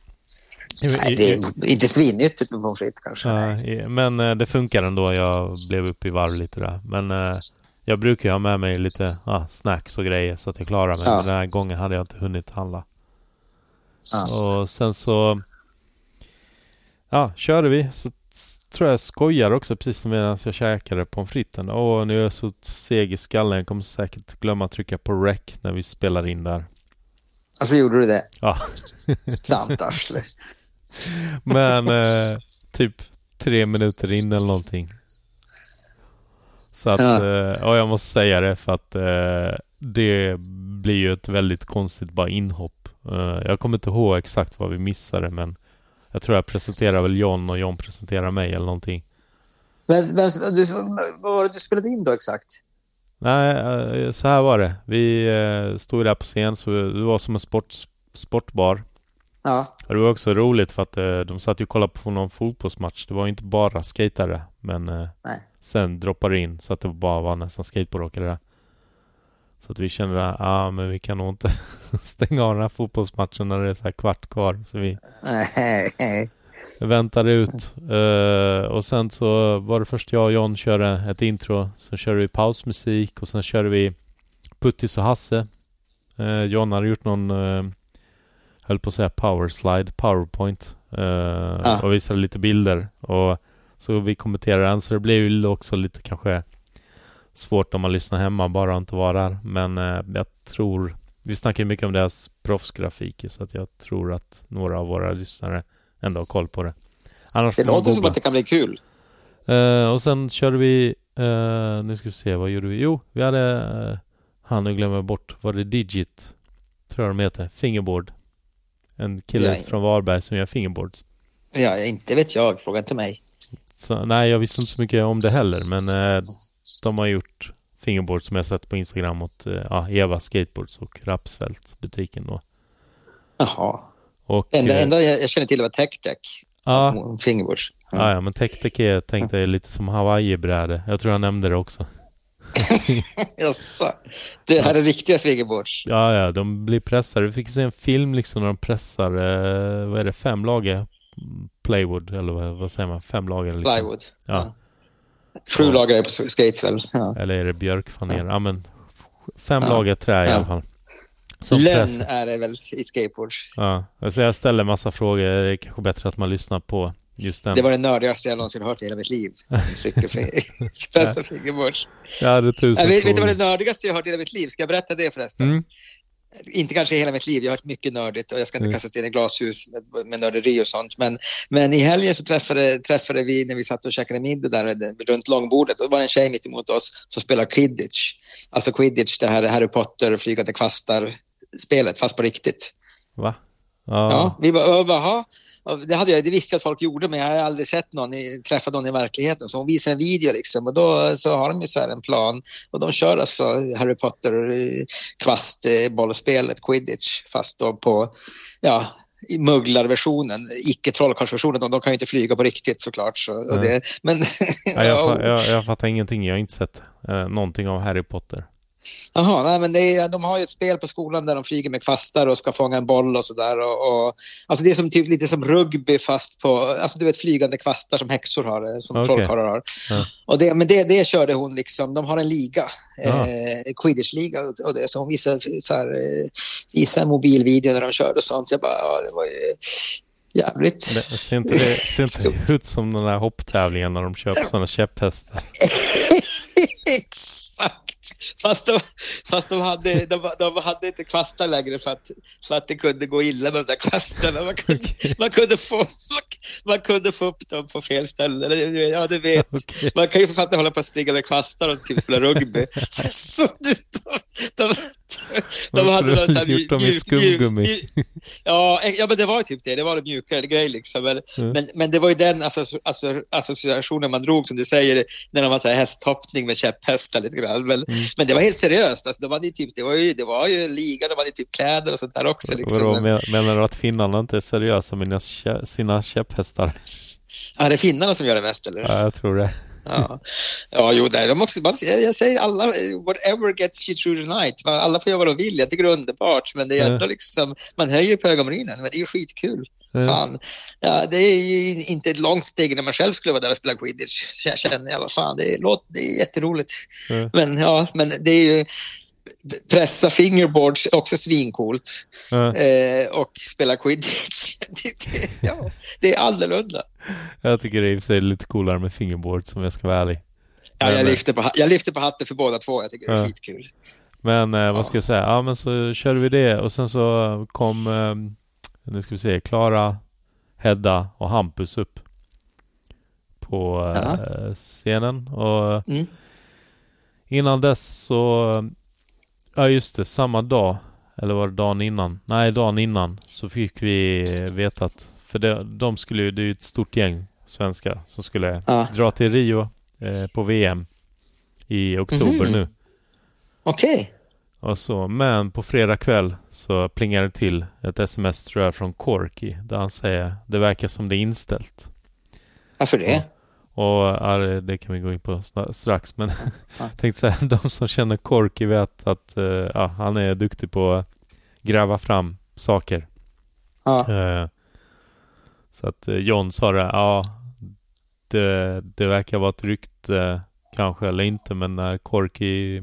Nej, det är inte svinnyttigt med pommes frites kanske. Ja, men eh, det funkar ändå. Jag blev upp i varv lite där. Men eh, jag brukar ju ha med mig lite ah, snacks och grejer så att jag klarar mig. Ja. Men den här gången hade jag inte hunnit handla. Ja. Och sen så... Ja, körde vi. Så tror jag skojar också precis som medan jag käkade pommes fritesen. Åh, nu är jag så seg i skallen. Jag kommer säkert glömma att trycka på rec när vi spelar in där. Alltså gjorde du det? Ja. Klantarsle. Men eh, typ tre minuter in eller någonting. Så att, Ja. eh, jag måste säga det för att eh, det blir ju ett väldigt konstigt bara inhopp. Eh, jag kommer inte ihåg exakt vad vi missade men jag tror jag presenterar väl John och John presenterar mig eller någonting. Men, men du, vad var det du spelade in då exakt? Nej, eh, så här var det. Vi eh, stod där på scen så det var som en sport, sportbar. Ja. Det var också roligt för att de satt ju och kollade på någon fotbollsmatch. Det var inte bara skatare, men Nej. sen droppade det in så att det bara var nästan skateboardåkare där. Så att vi kände att ah, men vi kan nog inte stänga av den här fotbollsmatchen när det är så här kvart kvar. Så vi väntade ut. Eh, och sen så var det först jag och John körde ett intro. Sen körde vi pausmusik och sen körde vi Puttis och Hasse. Eh, John hade gjort någon, eh, höll på att säga powerslide, powerpoint. Eh, Och visade lite bilder. Och så vi kommenterade den. Så det blev ju också lite kanske svårt om man lyssnar hemma bara och inte vara där. Men eh, jag tror... Vi snackar mycket om deras proffsgrafik så att jag tror att några av våra lyssnare ändå har koll på det. Annars Det låter som att det kan bli kul. Eh, och sen körde vi... eh, nu ska vi se, vad gjorde vi? Jo, vi hade... Uh, han nu glömmer bort. Var det Digit? Tror jag de heter. Fingerboard. En kille Ja, från Varberg som gör fingerboards. Ja, inte vet jag. Fråga inte mig. Så, nej, jag visste inte så mycket om det heller, men eh, de har gjort fingerboards som jag sett på Instagram åt eh, ja, Eva Skateboards och Rapsfält, butiken då. Jaha. Och... Enda, eh, enda jag, jag känner till var Tech-Tech. ja, Fingerboards. ja, ja, men Tech-Tech är, tänkte jag, lite som Hawaii-bräde. Jag tror jag nämnde det också. Jaså. Det här är riktiga fingerboards. Ja, ja, de blir pressade. Vi fick se en film liksom när de pressar, eh, vad är det, fem lager plywood, eller vad, säger man? Fem lager liksom. Plywood. Ja. Sju Ja. lager på skates väl? Ja. Eller är det björkfaner? Ja, men fem Ja. lager trä i Ja. alla fall. Som Lönn press- är det väl i skateboards. Ja, alltså jag ställer massa frågor. Det är kanske bättre att man lyssnar på just den. Det var det nördigaste jag någonsin hört i hela mitt liv. För pressar fingerboards. Jag hade tusen Jag vet, vet du vad det nördigaste jag hört i hela mitt liv? Ska jag berätta det förresten? Mm. Inte kanske hela mitt liv, jag har hört mycket nördigt och jag ska inte Mm. kasta sten i glashus med, med nörderi och sånt. Men, men i helgen så träffade, träffade vi, när vi satt och käkade middag där eh, runt långbordet, och det var en tjej mitt emot oss som spelar quidditch. Alltså quidditch, det här Harry Potter, flygande kvastar-spelet, fast på riktigt. Va? Ja, Ja. vi bara, "Jaha." Det, hade jag, det visste jag att folk gjorde, men jag har aldrig sett någon, i- träffat någon i verkligheten. Så hon visade en video liksom, och då så har de ju så här en plan. Och de kör alltså Harry Potter, eh, kvast, eh, quidditch, fast då på, ja, mugglarversionen, icke trollkarlsversionen. De, de kan ju inte flyga på riktigt såklart. Så, det, men, Ja, jag, jag, jag fattar ingenting. Jag har inte sett eh, någonting av Harry Potter. Jaha, nej, men är, de har ju ett spel på skolan där de flyger med kvastar och ska fånga en boll och sådär. Alltså det är som typ, lite som rugby fast på, alltså du vet flygande kvastar som häxor har, eh, som Okej. trollkarlar har. Ja. Och det, men det, det körde hon liksom, de har en liga, Ja. eh, quidditch-liga och- det, så hon visade, så här, eh, visade en mobilvideo när de körde och sånt. Jag bara, ja, det var ju jävligt. Det, ser, inte det, ser inte ut som den där hopptävlingen när de köper sådana käpphästar? Exakt! Fast de, fast de, hade, de, de hade inte kvastar längre för att, för att det kunde gå illa med de där kvastarna. Man kunde, man kunde, få, man, man kunde få upp dem på fel ställe. Ja, du vet. Okej. Man kan ju för fan inte hålla på att springa med kvastar och typ spela rugby. Så, så, du, De hade någon sån här gjort dem i mjuk- skumgummi. mjuk- Ja, ja, men det var typ det. Det var en mjukare grej liksom. Men, Mm. men, men det var ju den alltså, alltså, associationen man drog, som du säger, när de var så här hästhoppning med käpphästar lite grann. Men, Mm. men det var helt seriöst. Alltså, de hade typ, det, var ju, det var ju en liga, de hade typ kläder och sånt där också. Liksom. Vadå, Men, men, menar du att finnarna inte är seriösa med sina käpphästar? ja, det är finnarna som gör det mest, eller? Ja, jag tror det. Ja, ja jo, nej, de också, man, jag säger alla, whatever gets you through the night. Man, alla får göra vad de vill. Jag tycker det är underbart, men det är ändå liksom, man höjer på ögonbrynen, men det är ju skitkul. Ja. Fan. Ja, det är ju inte ett långt steg när man själv skulle vara där och spela quidditch. Jag känner i alla fall. Det är, låt, det är jätteroligt. Ja. Men ja, men det är ju pressa fingerboards också svincoolt. Ja, Eh, och spela quidditch. det, det, ja, det är annorlunda. jag tycker det är i och för sig lite coolare med fingerboard om jag ska vara ärlig. Ja, jag, lyfter på, jag lyfter på hatten för båda två. Jag tycker det är Ja. skitkul. Men eh, vad ska jag säga? Ja, men så körde vi det och sen så kom, eh, nu ska vi se, Klara, Hedda och Hampus upp på eh, scenen. Och Mm. innan dess så, ja just det, samma dag, eller var det dagen innan? Nej, dagen innan så fick vi veta att, för det, de skulle ju, det är ju ett stort gäng svenskar som skulle Ja. dra till Rio eh, på VM i oktober Mhm. nu. Okej. Och så, men på fredag kväll så plingar det till ett sms tror jag från Corky där han säger det verkar som det är inställt. Varför det? Och ja, det- kan vi gå in på strax men Ja. tänkte säga de som känner Corky vet att eh, ja, han är duktig på gräva fram saker. Ja. Eh, så att eh, John sa det, ja det, det verkar vara ett rykte kanske eller inte men när Corky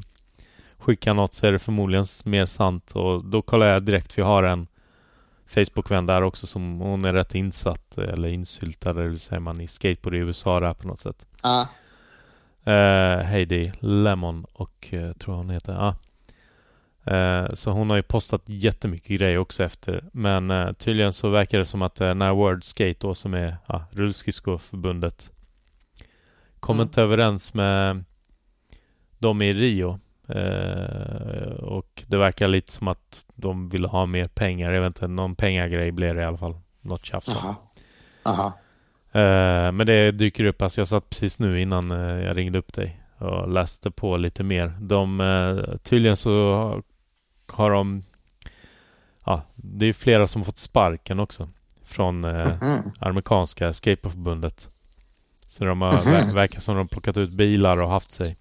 skickar något så är det förmodligen mer sant och då kollar jag direkt för jag har en Facebook-vän där också som hon är rätt insatt eller insyltad eller hur säger man i skateboard i USA där på något sätt. Ja. Eh, Heidi Lemon och eh, tror hon heter. Ja. Eh, så hon har ju postat jättemycket grejer också efter. Men eh, tydligen så verkar det som att eh, när World Skate då som är ja, rullskridskoförbundet kom Mm. inte överens med dem i Rio. Eh, och det verkar lite som att de ville ha mer pengar. Jag vet inte, någon pengagrej blev det i alla fall. Något tjafs. Jaha. Eh, men det dyker upp, alltså jag satt precis nu innan jag ringde upp dig och läste på lite mer. De, eh, tydligen så har de, ja, det är flera som fått sparken också från eh, Mm. amerikanska skateboardförbundet. Så de har, Mhm. ver- verkar som de har plockat ut bilar och haft sig.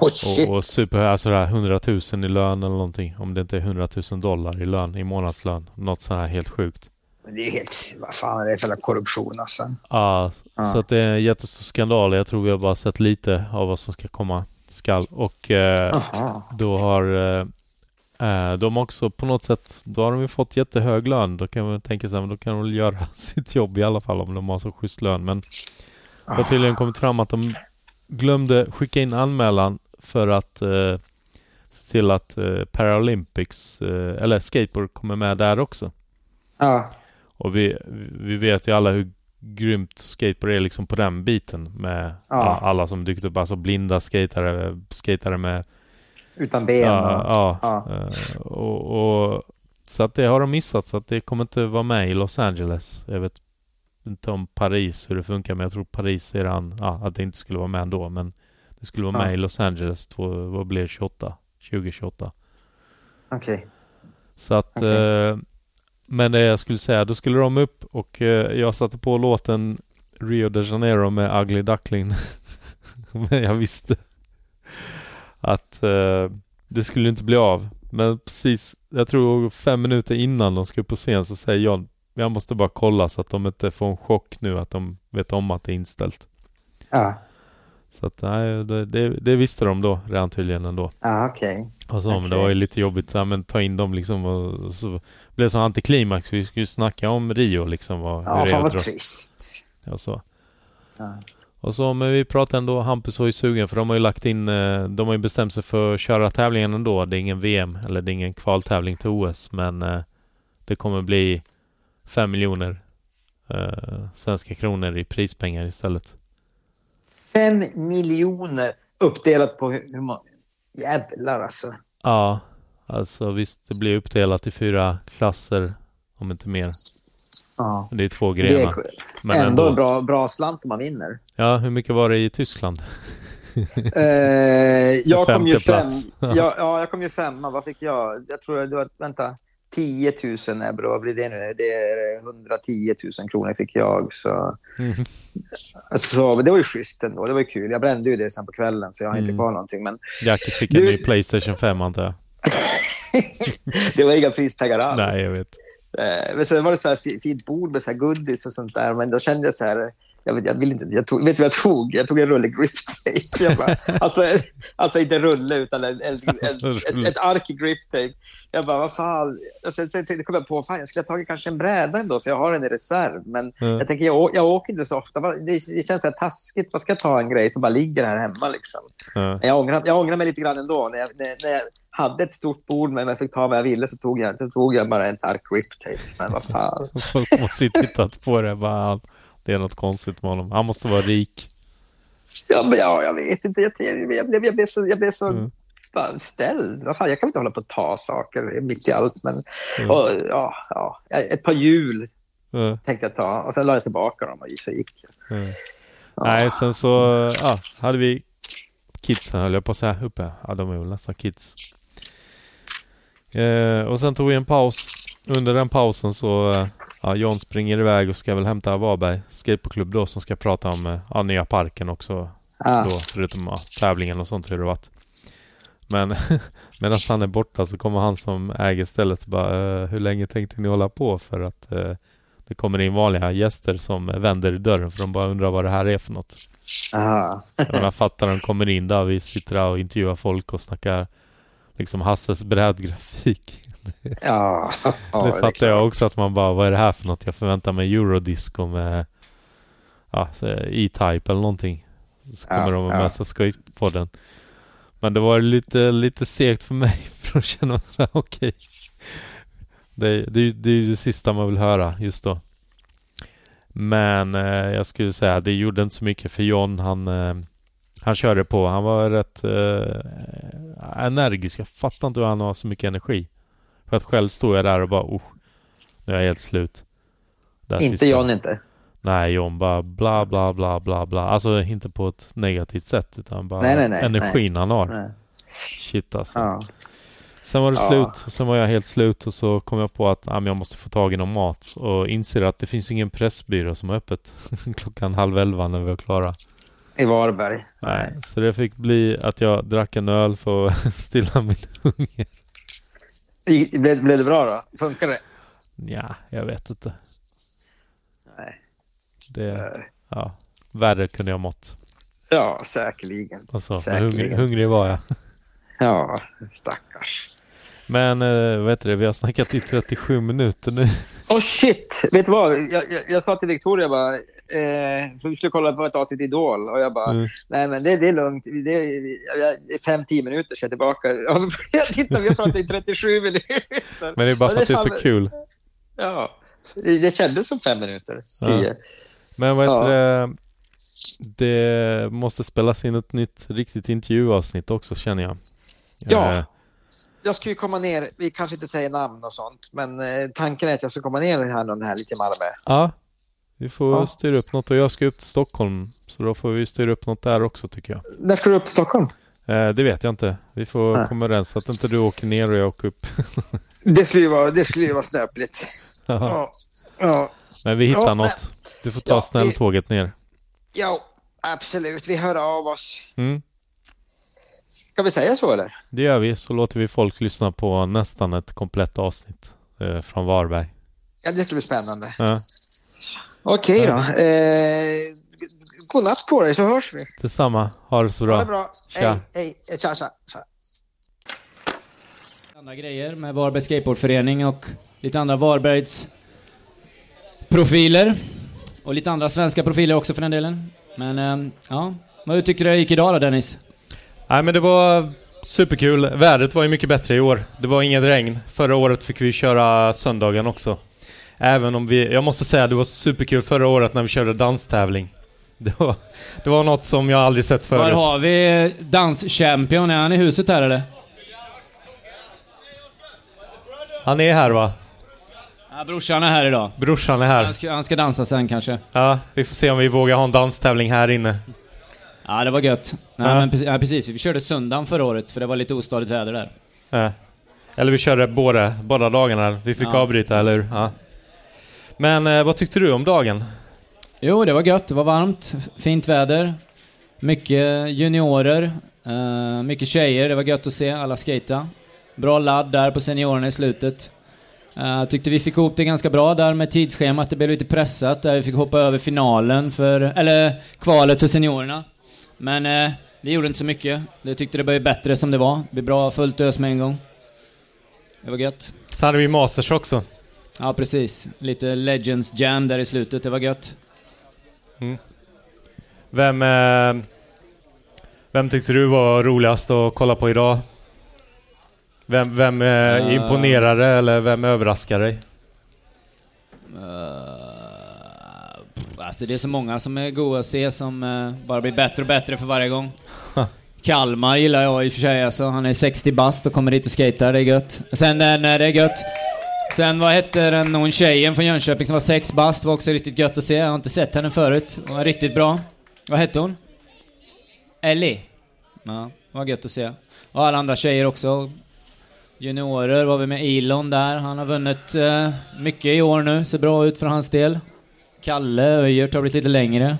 Oh, shit. Och, och super, alltså det här 100 000 i lön eller någonting. Om det inte är 100 000 dollar i lön, i månadslön. Något sånt här helt sjukt. Men det är helt... Vad fan är det för korruption alltså? Ja, Ja. så att det är en jättestor skandal. Jag tror vi har bara sett lite av vad som ska komma skall. Och eh, då har eh, de också på något sätt, då har de ju fått jättehög lön. Då kan man tänka sig, men då kan de väl göra sitt jobb i alla fall om de har så schysst lön. Men det har tydligen kommit fram att de glömde skicka in anmälan för att eh, se till att eh, Paralympics, eh, eller skateboard, kommer med där också. Ja. Och vi, vi vet ju alla hur grymt skateboard är liksom på den biten med ja, alla som dykt upp. Alltså blinda skatare, skatare med... Utan ben. Ja, och- ja, Ja. eh, och, och, så att det har de missat. Så att det kommer inte vara med i Los Angeles. Jag vet inte om Paris, hur det funkar. Men jag tror Paris är han, ja, att det inte skulle vara med ändå. Men det skulle vara med i Los Angeles. Två, vad blir det? 28? 2028. Okej. Så att... Okej. Eh, men det jag skulle säga, då skulle de upp och eh, jag satte på låten Rio de Janeiro med Ugly Duckling. men jag visste att eh, det skulle inte bli av. Men precis, jag tror fem minuter innan de ska upp på scen så säger John jag måste bara kolla så att de inte får en chock nu att de vet om att det är inställt. Ja. Så att nej, det, det, det visste de då redan tydligen ändå. Ja, okej. Och så, men det var ju lite jobbigt så, men ta in dem liksom och så blev det så antiklimax. Vi skulle ju snacka om Rio liksom. Och Ja, fan vad trist. och så. Ja. Och så, men vi pratade ändå, Hampus var ju sugen för de har ju lagt in, eh, de har ju bestämt sig för att köra tävlingen ändå. Det är ingen VM eller det är ingen kvaltävling till OS men eh, det kommer bli fem miljoner eh, svenska kronor i prispengar istället. Fem miljoner uppdelat på hur hur många... Jävlar alltså. Ja, Alltså visst, det blir uppdelat i fyra klasser, om inte mer. Ja. Det är två Det grenar. är Men ändå, ändå. Bra, bra slant om man vinner. Ja, hur mycket var det i Tyskland? Eh, jag kom ju fem. plats. Ja, ja, jag kom ju femma. Vad fick jag? Jag tror det var, vänta, 10 000 euro. Vad blir det nu? Det är 110 000 kronor fick jag. Så, Mm. så men det var ju schysst ändå. Det var ju kul. Jag brände ju det sen på kvällen, så jag har inte Mm. kvar någonting. Men Jackie fick Du- en ny Playstation 5 antar jag. det var inga prispengar alls. Nej, jag vet. Eh, men sen var det så här fi- fint bord med så här goodies och sånt där. Men då kände jag så här... Jag, vet, jag vill inte, jag tog, vet du vad jag tog? Jag tog en rulle grip tape. Jag bara, alltså, alltså inte rulle, utan en, en, en, Alltså, ett, ett ark i grip tape. Jag bara, vad fan. Alltså, sen kom jag på, fan jag skulle ha tagit kanske en bräda ändå, så jag har den i reserv. Men Mm. jag tänker, jag, jag åker inte så ofta. Det, det känns så här taskigt. Vad ska jag ta en grej som bara ligger här hemma liksom? Men Jag ångrar, jag ångrar mig lite grann ändå. När jag, när, när jag hade ett stort bord men jag fick ta vad jag ville så tog jag, så tog jag bara en stark grip tape. Men vad fan. Folk måste ju tittat på det bara, det är något konstigt med honom. Han måste vara rik. Ja, men ja, jag vet inte. Jag, jag, jag, blev, jag blev så, jag blev så Mm. bara ställd. Vad fan, jag kan inte hålla på att ta saker mitt i allt. Men, Mm. och, ja, ja, ett par hjul Ja, tänkte jag ta och sen la jag tillbaka dem och så gick jag. ja. Ja. Nej, sen så ja, hade vi kidsen höll jag på att säga uppe. Ja, de är väl nästan kids. Eh, och sen tog vi en paus. Under den pausen så eh, ja, John springer iväg och ska väl hämta Varberg skateboardklubb då som ska prata om eh, ja, nya parken också. Ja. Då, förutom ja, tävlingen och sånt hur det varit. Men medan han är borta så kommer han som äger stället och bara eh, Hur länge tänkte ni hålla på? För att eh, det kommer in vanliga gäster som vänder i dörren för de bara undrar vad det här är för något. Aha. Jag menar, fattar de kommer in där, vi sitter där och intervjuar folk och snackar liksom Hasses brädgrafik. Ja, ja, det fattar klart. jag också att man bara, vad är det här för något? Jag förväntar mig eurodisco med ja, E-Type eller någonting. Så Ja, kommer de ja. med sig skojpodden. Men det var lite, lite segt för mig för att känna sådär, okej. Det, det, det är ju det sista man vill höra just då. Men eh, jag skulle säga, det gjorde inte så mycket för John. Han, eh, han körde på. Han var rätt eh, energisk. Jag fattar inte hur han har så mycket energi. För att själv stod jag där och bara, oh, nu är jag helt slut. Där Inte. John inte. Nej, John bara bla bla bla bla bla. Alltså inte på ett negativt sätt utan bara Nej, nej, nej, energin han har. Nej. Shit alltså. Ja. Sen var det Ja. slut. och Sen var jag helt slut och så kom jag på att ah, jag måste få tag i någon mat. Och inser att det finns ingen pressbyrå som är öppet klockan halv elva när vi var klara. I Varberg. Nej. Så det fick bli att jag drack en öl för att stilla min hunger. Blev, blev det bra då? Funkar det? Ja, jag vet inte. Nej. Det, Eh, ja, värre kunde jag mått. Ja, säkerligen. Alltså, men Säkerligen. hungrig, hungrig var jag. Ja, stackars. Men vad heter det, vi har snackat i 37 minuter nu. Oh shit! Vet du vad? Jag, jag, jag sa till Victoria bara, eh, för vi skulle kolla på ett avsnitt Idol och jag bara, Mm. nej men det, det är lugnt. Det är, fem, tio minuter så jag är tillbaka. Ja, jag tittar, vi har pratat i 37 minuter. Men det är bara för att det är så kul. Ja, det, det kändes som fem minuter. Ja. Men vad heter Ja. det? Det måste spelas in ett nytt riktigt intervjuavsnitt också känner jag. Ja. Eh, Jag ska ju komma ner, vi kanske inte säger namn och sånt, men eh, tanken är att jag ska komma ner här någon här lite i Malmö. ja. Vi får Ja. styra upp något och jag ska upp till Stockholm. Så då får vi styra upp något där också tycker jag. När ska du upp till Stockholm? Eh, det vet jag inte. Vi får Nej. komma överens så att inte du åker ner och jag åker upp. Det skulle ju vara, det skulle ju vara snöpligt. Ja. Ja. Men vi hittar Ja, något. Du får ta Ja, vi- snälltåget ner. ja, absolut. Vi hör av oss. Mm. Ska vi säga så eller? Det gör vi, så låter vi folk lyssna på nästan ett komplett avsnitt eh, från Varberg. Ja, det ska bli spännande. Ja. Okej då. Eh, god natt på dig så hörs vi. Detsamma. Ha det så bra. Ha det bra. Tja. Hej, hej. Eh, Tja, tja. tja. Andra grejer med Varbergs Skateboardförening och lite andra Varbergs profiler. Och lite andra svenska profiler också för den delen. Men, eh, ja. Vad tyckte du gick idag då Dennis? Nej men det var superkul. Vädret var ju mycket bättre i år. Det var inget regn. Förra året fick vi köra söndagen också. Även om vi... Jag måste säga det var superkul förra året när vi körde danstävling. Det var, det var något som jag aldrig sett Var förut. har vi danschampion? Är han i huset här eller? Han är här va? Ja, brorsan är här idag. Brorsan är här. Han ska, han ska dansa sen kanske. Ja, vi får se om vi vågar ha en danstävling här inne. Ja, det var gött. Nej, Ja. men precis, ja, precis. Vi körde söndagen förra året, för det var lite ostadigt väder där. Ja. Eller vi körde båda, båda dagarna. Vi fick Ja. avbryta, eller hur? Ja. Men eh, vad tyckte du om dagen? Jo, det var gött. Det var varmt. Fint väder. Mycket juniorer. eh, mycket tjejer. Det var gött att se alla skata. Bra ladd där på seniorerna i slutet. Uh, tyckte vi fick ihop det ganska bra där med tidsschemat. Det blev lite pressat där vi fick hoppa över finalen för, eller kvalet för seniorerna. Men eh, det gjorde inte så mycket. Jag tyckte det blev bättre som det var. Det blev bra fullt ös med en gång. Det var gött. Så hade vi Masters också. Ja, precis. Lite Legends Jam där i slutet. Det var gött. Vem, eh, vem tyckte du var roligast att kolla på idag? Vem, vem eh, Eh. imponerade eller vem överraskade dig? Uh, alltså det är så många som är goda att se som bara blir bättre och bättre för varje gång. Kalmar gillar jag i och för sig alltså. Han är 60 bast och kommer dit och skejtar, det är gött. Sen, nej, det är gött. Sen vad hette den, hon tjejen från Jönköping som var 6 bast, var också riktigt gött att se. Jag har inte sett henne förut. Hon var riktigt bra. Vad hette hon? Ellie? Ja, var gött att se. Och alla andra tjejer också. Juniorer var vi med Elon där. Han har vunnit eh, mycket i år nu. Ser bra ut för hans del. Kalle Öjert har blivit lite längre.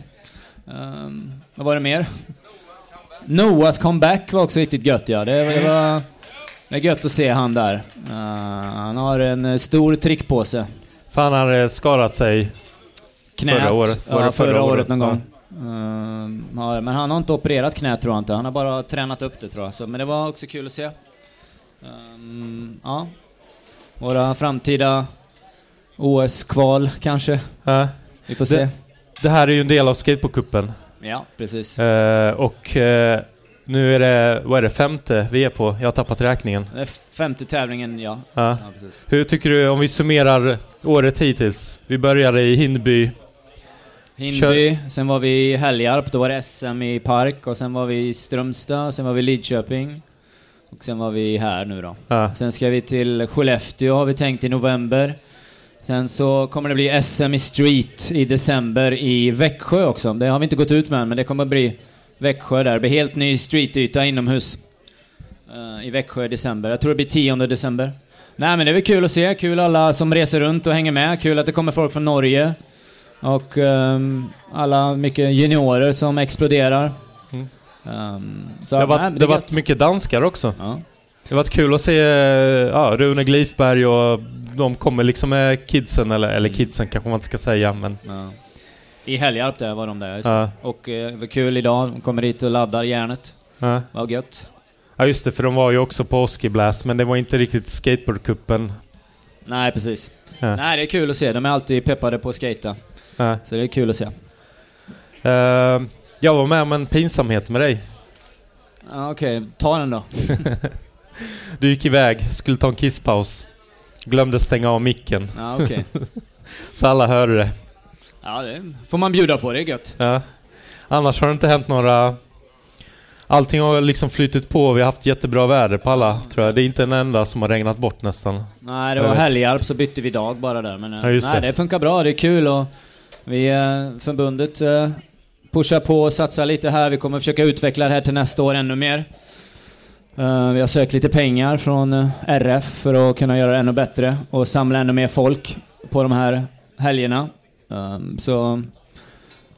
Um, vad var det mer? Noahs comeback var också riktigt gött ja. Det, det var det är gött att se han där. Eh, han har en eh, stor trickpåse. Fan, han hade skadat sig. Knät. Förra året. Var Ja, det förra, förra året året? någon gång. Ja, men han har inte opererat knät tror jag inte. Han har bara tränat upp det tror jag. Så, men det var också kul att se. Ehm, ja. Våra framtida OS-kval kanske. Ja. Vi får se. Det här är ju en del av skateboardcupen. Ja, precis. Eh, och eh, nu är det, vad är det, femte vi är på? Jag har tappat räkningen. Femte tävlingen, ja. Ja. ja. Hur tycker du, om vi summerar året hittills? Vi började i Hindby. Hindby, sen var vi i Helgarp, då var det SM i Park och sen var vi i Strömstad, sen var vi i Lidköping. Och sen var vi här nu då. Ja. Sen ska vi till Skellefteå har vi tänkt i november. Sen så kommer det bli SM i Street i december i Växjö också. Det har vi inte gått ut med än, men det kommer bli Växjö där. Det blir helt ny streetyta inomhus. eh, I Växjö i december. Jag tror det blir 10 december. Nej men det är väl kul att se. Kul alla som reser runt och hänger med. Kul att det kommer folk från Norge. Och ehm, alla mycket juniorer som exploderar. Mm. Ehm, så, Det har nej, varit, men det är varit mycket danskar också. Ja. Det har varit kul att se ja, Rune Glifberg och de kommer liksom med kidsen, eller, eller kidsen kanske man inte ska säga, men... Ja. I Helgarp där var de där. Ja, Och eh, det var kul idag. De kommer dit och laddar järnet. ja. Vad gött. ja, just det, för de var ju också på Oskiblast, men det var inte riktigt skateboardcupen. Nej, precis. Ja. Nej, det är kul att se. De är alltid peppade på att skata. Ja. Så det är kul att se. Eh, jag var med om en pinsamhet med dig. Ja, Okej, ta den då. Du gick iväg, skulle ta en kisspaus. Glömde stänga av micken, Ja, okej. så alla hörde det. Ja, det får man bjuda på. Det är gött. Ja. Annars har det inte hänt några... Allting har liksom flytit på. Vi har haft jättebra väder på alla, tror jag. Det är inte en enda som har regnat bort nästan. Nej, det var. Helgarp så bytte vi dag bara där. Men eh, Ja, nej, det. det funkar bra. Det är kul och vi, eh, förbundet, eh, pushar på och satsar lite här. Vi kommer försöka utveckla det här till nästa år ännu mer. Vi har sökt lite pengar från RF för att kunna göra det ännu bättre och samla ännu mer folk på de här helgerna. Um, så...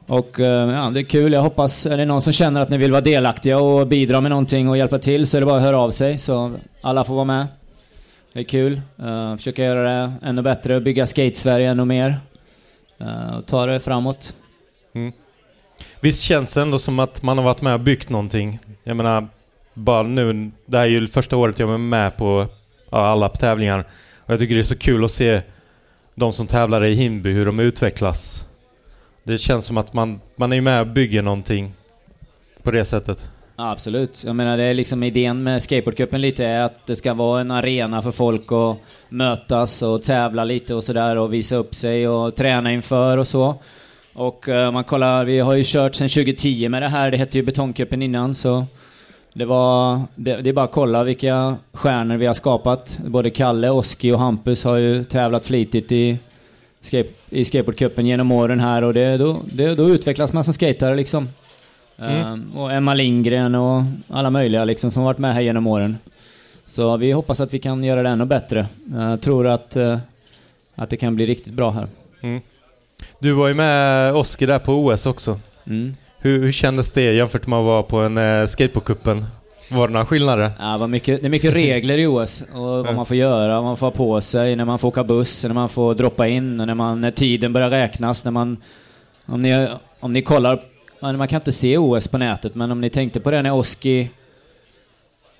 Och ehm, ja, det är kul. Jag hoppas, är det någon som känner att ni vill vara delaktiga och bidra med någonting och hjälpa till så är det bara att höra av sig så alla får vara med. Det är kul. Uh, försöka göra det ännu bättre, bygga skate-Sverige ännu mer. Uh, och ta det framåt. Mm. Visst känns det ändå som att man har varit med och byggt någonting? Jag menar, bara nu... Det här är ju första året jag är med på ja, alla tävlingar. Och jag tycker det är så kul att se de som tävlar i Himby, hur de utvecklas. Det känns som att man, man är med och bygger någonting på det sättet. Absolut. Jag menar, det är liksom idén med skateboardcupen lite är att det ska vara en arena för folk att mötas och tävla lite och sådär och visa upp sig och träna inför och så. Och om man kollar, vi har ju kört sedan 2010 med det här. Det hette ju Betongcupen innan så... Det var... Det, det är bara att kolla vilka stjärnor vi har skapat. Både Kalle, Oski och Hampus har ju tävlat flitigt i, skate, i skateboardcupen genom åren här och det, då, det, då utvecklas man som skatare liksom. Ehm, och Emma Lindgren och alla möjliga liksom som har varit med här genom åren. Så vi hoppas att vi kan göra det ännu bättre. Jag tror att, eh, att det kan bli riktigt bra här. Du var ju med Oskar där på OS också. Mm. Hur, hur kändes det jämfört med att vara på en eh, skateboardcupen? Var det några skillnader? Ja, vad mycket, det är mycket regler i OS och vad man får göra, vad man får ha på sig, när man får åka buss, när man får droppa in, när, man, när tiden börjar räknas, när man... Om ni, om ni kollar... Man kan inte se OS på nätet, men om ni tänkte på det när Oski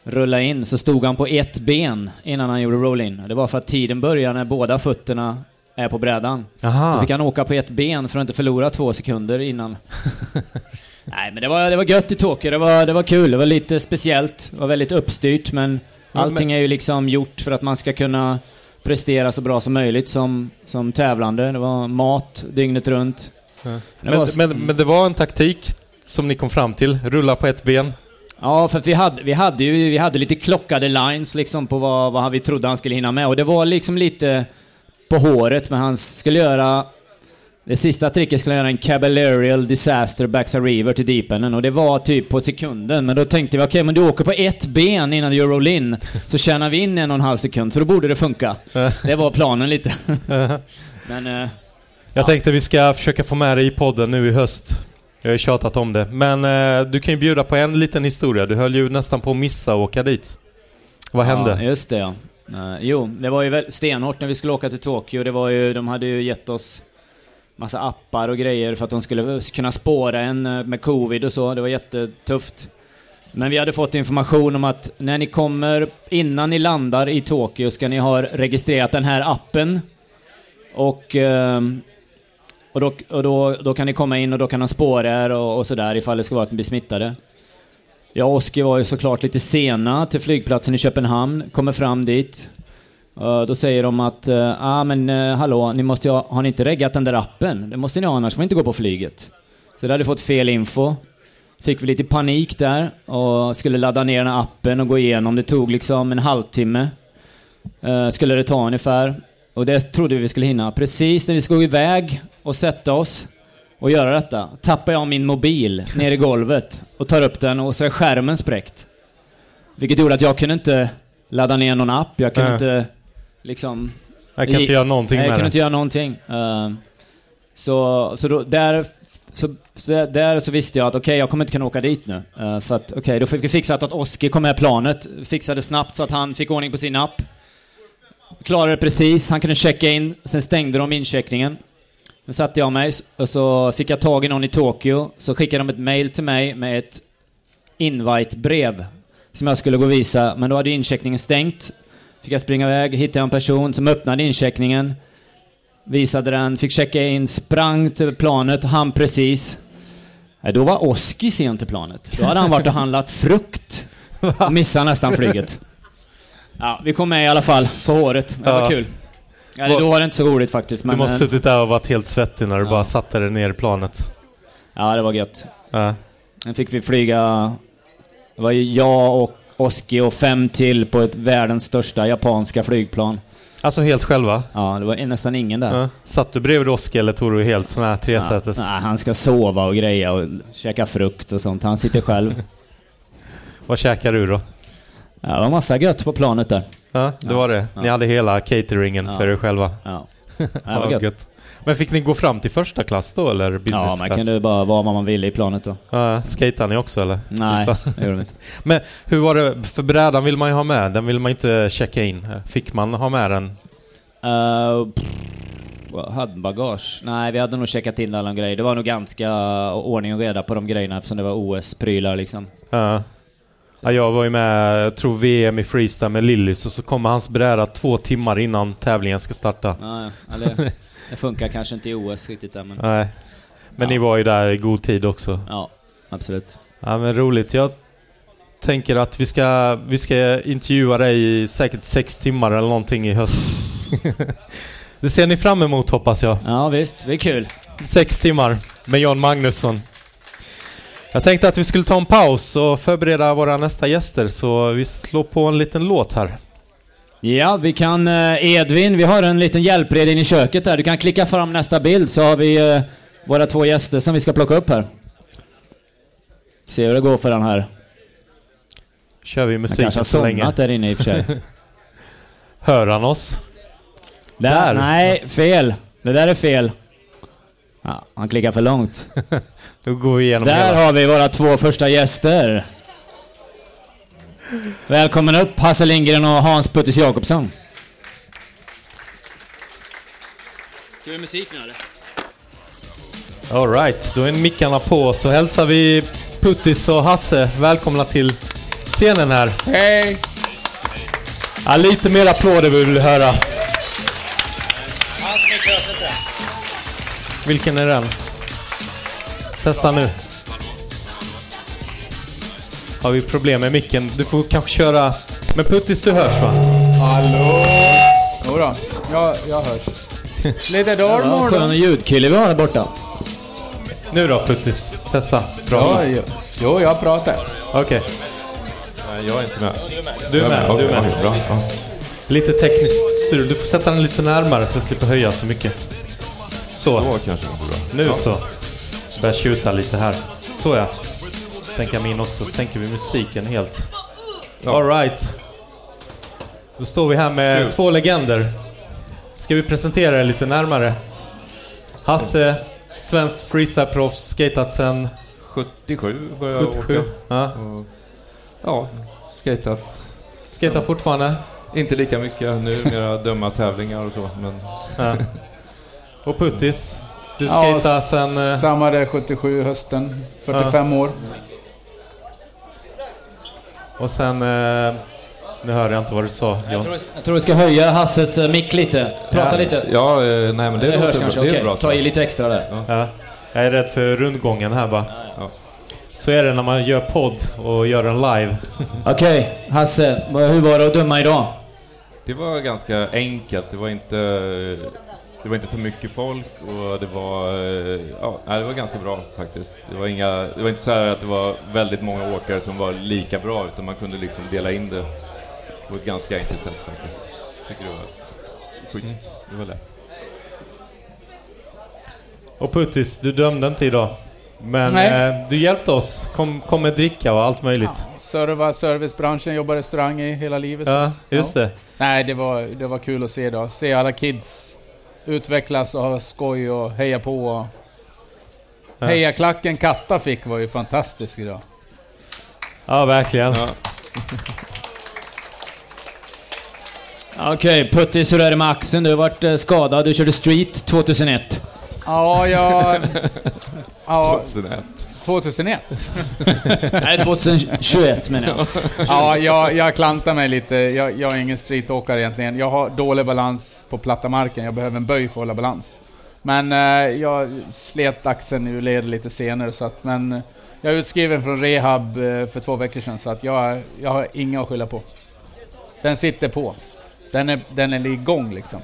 rullade in så stod han på ett ben innan han gjorde roll-in. Det var för att tiden börjar när båda fötterna på brädan. Aha. Så fick han åka på ett ben för att inte förlora två sekunder innan. Nej, men det var, det var gött i Tokyo. Det var, det var kul. Det var lite speciellt. Det var väldigt uppstyrt, men allting är ju liksom gjort för att man ska kunna prestera så bra som möjligt som, som tävlande. Det var mat dygnet runt. Det Men, var, men, men det var en taktik som ni kom fram till? Rulla på ett ben? Ja, för vi hade, vi hade ju vi hade lite klockade lines liksom på vad, vad vi trodde han skulle hinna med. Och det var liksom lite på håret, men han skulle göra... Det sista tricket skulle göra en Caballerial Disaster Backside River till deependen och det var typ på sekunden. Men då tänkte vi, okej men du åker på ett ben innan du gör roll-in, så tjänar vi in en och en halv sekund, så då borde det funka. Det var planen lite. men... Eh, Jag tänkte vi ska försöka få med dig i podden nu i höst. Jag har tjatat om det. Men eh, du kan ju bjuda på en liten historia. Du höll ju nästan på att missa att åka dit. Vad hände? Ja, just det ja. Uh, jo, det var ju väl stenhårt när vi skulle åka till Tokyo. Det var ju, de hade ju gett oss massa appar och grejer för att de skulle kunna spåra en eh, med covid och så. Det var jättetufft. Men vi hade fått information om att när ni kommer, innan ni landar i Tokyo, ska ni ha registrerat den här appen. Och, ehm, och, då, och då, då kan ni komma in och då kan de spåra er och, och sådär ifall det ska vara att ni blir smittade. Jag och Oskar var ju såklart lite sena till flygplatsen i Köpenhamn, kommer fram dit. Eh, då säger de att, ja ah, men eh, hallå, ni måste ju ha, har ni inte reggat den där appen? Det måste ni ha, annars får ni inte gå på flyget. Så det hade fått fel info. Fick vi lite panik där och skulle ladda ner den här appen och gå igenom. Det tog liksom en halvtimme. Skulle det ta ungefär. Och det trodde vi vi skulle hinna. Precis när vi skulle gå iväg och sätta oss och göra detta, tappar jag min mobil ner i golvet och tar upp den och så är skärmen spräckt. Vilket gjorde att jag kunde inte ladda ner någon app. Jag kunde Nej. inte liksom... Jag kan inte göra någonting Nej, jag med kunde det. inte göra någonting. Eh, så, så då, där, så, så där så visste jag att okej, jag kommer inte kunna åka dit nu. Eh, för att, okej, då fick vi fixa att Oskar kom med planet. Fixade snabbt så att han fick ordning på sin app. Klarade det precis, han kunde checka in, sen stängde de incheckningen. Sen satte jag mig och så fick jag tag i någon i Tokyo, så skickade de ett mail till mig med ett invite-brev som jag skulle gå och visa, men då hade incheckningen stängt. Fick jag springa iväg, hittade en person som öppnade incheckningen, visade den, fick checka in, sprang till planet, han precis. Då var Oski sen till planet. Då hade han varit och handlat frukt. Missade nästan flyget. Ja, vi kom med i alla fall, på håret. Det var kul. Ja, det, då var det inte så roligt faktiskt, Du men... måste eh, suttit där och varit helt svettig när du Ja. bara satte dig ner i planet. Ja, det var gött. Ja. Sen fick vi flyga... Det var ju jag och Oski och fem till på ett världens största japanska flygplan. Alltså helt själva? Ja, det var nästan ingen där. Ja. Satt du bredvid Oskar eller tog du helt sån här tresätes? Nej, han ska sova och greja och käka frukt och sånt. Han sitter själv. Vad käkar du då? Ja, det var massa gött på planet där. Ja, det var det. Ni Ja. hade hela cateringen Ja. för er själva. Ja, gött. gött. Men fick ni gå fram till första klass då, eller business Ja, man class? kunde bara vara vad man ville i planet då. Ja, skejtade ni också eller? Nej, det gjorde vi inte. Men hur var det? För brädan vill man ju ha med. Den vill man inte checka in. Fick man ha med den? Uh, handbagage? Nej, vi hade nog checkat in alla de grejer. Det var nog ganska ordning och reda på de grejerna eftersom det var OS-prylar liksom. Ja. Ja, jag var ju med, jag tror VM i freestyle med Lillis och så kommer hans bräda två timmar innan tävlingen ska starta. Ja, ja. Det funkar kanske inte i OS riktigt där, men... Nej. Men Ja. ni var ju där i god tid också. Ja, absolut. Ja men roligt. Jag tänker att vi ska, vi ska intervjua dig i säkert sex timmar eller någonting i höst. det ser ni fram emot hoppas jag. Ja, visst. Det är kul. Sex timmar med Jan Magnusson. Jag tänkte att vi skulle ta en paus och förbereda våra nästa gäster, så vi slår på en liten låt här. Ja, vi kan... eh, Edvin, vi har en liten hjälpred in i köket här. Du kan klicka fram nästa bild så har vi eh, våra två gäster som vi ska plocka upp här. Se hur det går för den här. Kör vi Han musiken kanske har så länge. somnat där inne i och för sig. Hör han oss? Där. Där. Nej, fel. Det där är fel. Ja, han klickar för långt. Nu går vi igenom Där hela. har vi våra två första gäster. Välkommen upp Hasse Lindgren och Hans Puttis Jakobsson. Ska vi musik nu eller? Alright, då är mickarna på så hälsar vi Puttis och Hasse välkomna till scenen här. Hej! Ja, lite mer applåder vill vi höra. Vilken är den? Testa nu. Har vi problem med micken? Du får kanske köra... Men Puttis, du hörs va? Hallå? Jodå, jag, jag hörs. Lite dormor skön ljudkille vi har där borta. Nu då Puttis, testa. Ja, jo, jo, jag pratar. Okej, Nej, jag är inte med. du är med. Du är med. Bra. Ja. Lite tekniskt strul. Du får sätta den lite närmare så jag slipper höja så mycket. Så. Då kanske det bra. Nu så. Börjar tjuta lite här. Så ja. Sänka min också. Sänker vi musiken helt. Alright. Då står vi här med Kul. två legender. Ska vi presentera er lite närmare? Hasse, svensk freestyleproffs, skatat sen 77 började jag 77. åka. Ja. Och, ja, skatat. Skatar fortfarande. Inte lika mycket nu, mera döma tävlingar och så, men... Ja. Och Puttis, du Ja, skatar sen... eh, Samma där 77 hösten. 45 år. Och sen... eh, Nu hörde jag inte vad du sa, John. Jag tror vi ska höja Hasses eh, mick lite. Prata Ja. lite. Ja, nej men det, Det, hörs kanske. Det är bra. Ta i lite extra där. Ja. Jag är rädd för rundgången här bara. Ja. Så är det när man gör podd och gör en live. Okej, Hasse. vad- Hur var det att döma idag? Det var ganska enkelt. Det var inte... Det var inte för mycket folk och det var... eh, Ja, det var ganska bra faktiskt. Det var, inga, det var inte så här att det var väldigt många åkare som var lika bra, utan man kunde liksom dela in det på ett ganska enkelt sätt faktiskt. Tycker det var schysst. Det var lätt. Och Puttis, du dömde inte idag. Men Nej. eh, du hjälpte oss. Kom, kom med dricka och allt möjligt. Serva servicebranschen, jobbar restaurang i hela livet. Ja, så- just ja. det. Nej, det var, det var kul att se då. Se alla kids utvecklas och ha skoj och heja på. Och... Ja. Hejaklacken Katta fick var ju fantastisk idag. Ja, verkligen. Ja. Okej, Puttis, hur är det med axeln? Du har varit eh, skadad. Du körde Street 2001. Ja, jag... Ja, 2001. 2001. Nej, 2021 menar jag. Ja, jag, jag klantar mig lite. Jag, jag är ingen streetåkare egentligen. Jag har dålig balans på platta marken. Jag behöver en böj för att hålla balans. Men eh, jag slet axeln ur led lite senare så att, men jag är utskriven från rehab eh, för två veckor sedan så att jag, jag har inga att skylla på. Den sitter på. Den är, den är igång liksom.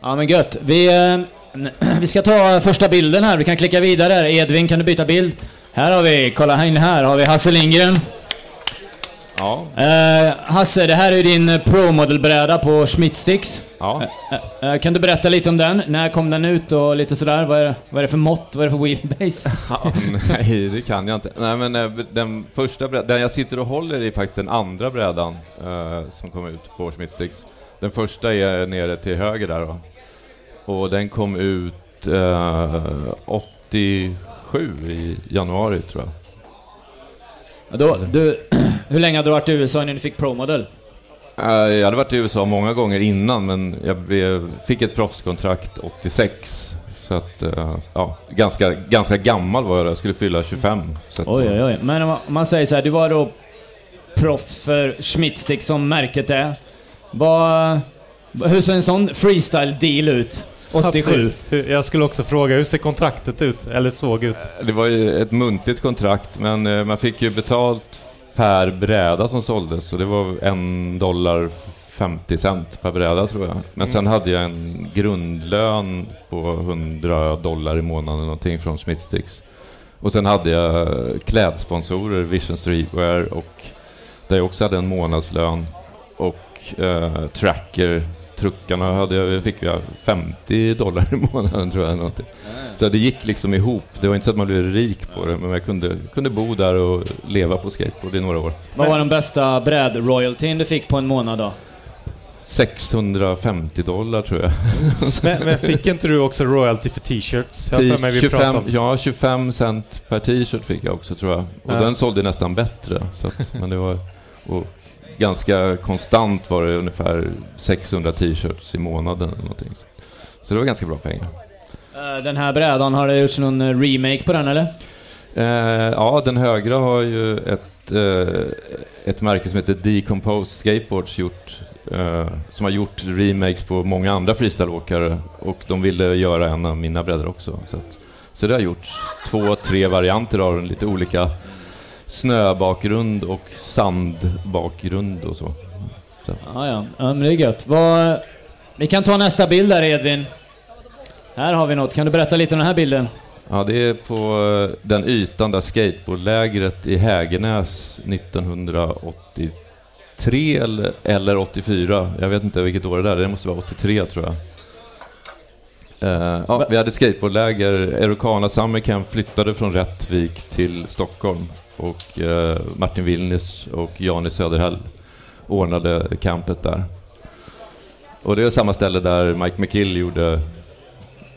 Ja, men gött. Vi, eh, vi ska ta första bilden här. Vi kan klicka vidare. Edvin, kan du byta bild? Här har vi, kolla här inne här, har vi Hasse Lindgren. Ja. Eh, Hasse, det här är din eh, Pro-modelbräda på Schmidtsticks. Ja. Eh, eh, kan du berätta lite om den? När kom den ut och lite sådär? Vad är, det- vad är det för mått? Vad är det för wheelbase? Ja, nej, det kan jag inte. Nej, men eh, den första brädan, den jag sitter och håller i faktiskt den andra brädan eh, som kom ut på Schmidtsticks. Den första är nere till höger där då. Och den kom ut eh, 87 i januari tror jag. Ja, Då, du, hur länge hade du varit i USA innan du fick Pro-model? Eh, jag hade varit i USA många gånger innan, men jag blev, fick ett proffskontrakt 86. Så att, eh, ja, ganska, ganska gammal var jag då. Jag skulle fylla 25. Så att, Oj, oj, oj. Men om man- säger så här, du var då proffs för Schmidtstick som märket är. Vad, hur ser en sån freestyle-deal ut? 87? Precis. Hur- Jag skulle också fråga, hur ser kontraktet ut? Eller såg ut? Det var ju ett muntligt kontrakt, men eh, man fick ju betalt per bräda som såldes, så det var en dollar 50 cent per bräda tror jag. Men sen hade jag en grundlön på 100 dollar i månaden någonting från Schmidtsticks. Och sen hade jag klädsponsorer, Vision Streetwear och där jag också hade en månadslön. Och eh, Tracker, truckarna hade jag, fick jag 50 dollar i månaden tror jag. Någonting. Så det gick liksom ihop. Det var inte så att man blev rik på det, men jag kunde, kunde bo där och leva på skateboard i några år. Vad var den bästa bräd-royaltyn du fick på en månad då? 650 dollar tror jag. Men, men fick inte du också royalty för t-shirts? Jag har för mig vi pratade 25, om. ja, 25 cent per t-shirt fick jag också tror jag. Och Ja. den sålde nästan bättre. Så att, men det var, och ganska konstant var det ungefär 600 t-shirts i månaden eller någonting. Så det var ganska bra pengar. Eh, Den här brädan, har det gjorts någon eh, remake på den eller? Eh, ja, den högra har ju ett, eh, ett märke som heter Decomposed Skateboards gjort, eh, som har gjort remakes på många andra freestyleåkare och de ville göra en av mina brädor också. Så, att, så det har gjorts två, tre varianter av den, lite olika snöbakgrund och sandbakgrund och så. Ja, ja. ja men det är gött. Vad... Vi kan ta nästa bild där Edvin. Här har vi något. Kan du berätta lite om den här bilden? Ja, det är på eh, den ytan där skateboardlägret i Hägernäs 1983 eller, eller 84. Jag vet inte vilket år det är. Det måste vara 83 tror jag. Eh, ja, vi hade skateboardläger. Erocana Summer Camp flyttade från Rättvik till Stockholm. Och eh, Martin Willnis och Jani Söderhäll ordnade campet där. Och det är samma ställe där Mike McKill gjorde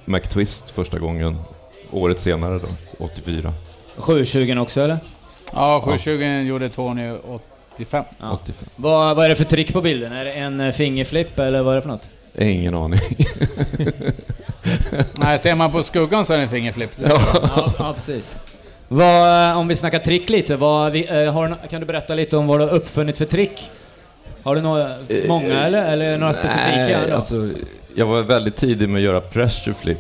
McTwist första gången. Året senare då, 84. 720 också eller? Ja, 720 gjorde Tony 85. Ja. 85. Vad, vad är det för trick på bilden? Är det en eh, fingerflip eller vad är det för något? Ingen aning. Nej, ser man på skuggan så är det en fingerflip. Ja, ja precis. Vad, eh, om vi snackar trick lite, vad, eh, har, kan du berätta lite om vad du har uppfunnit för trick? Har du några, många eller, eller några specifika? Nej, alltså, jag var väldigt tidig med att göra pressure flip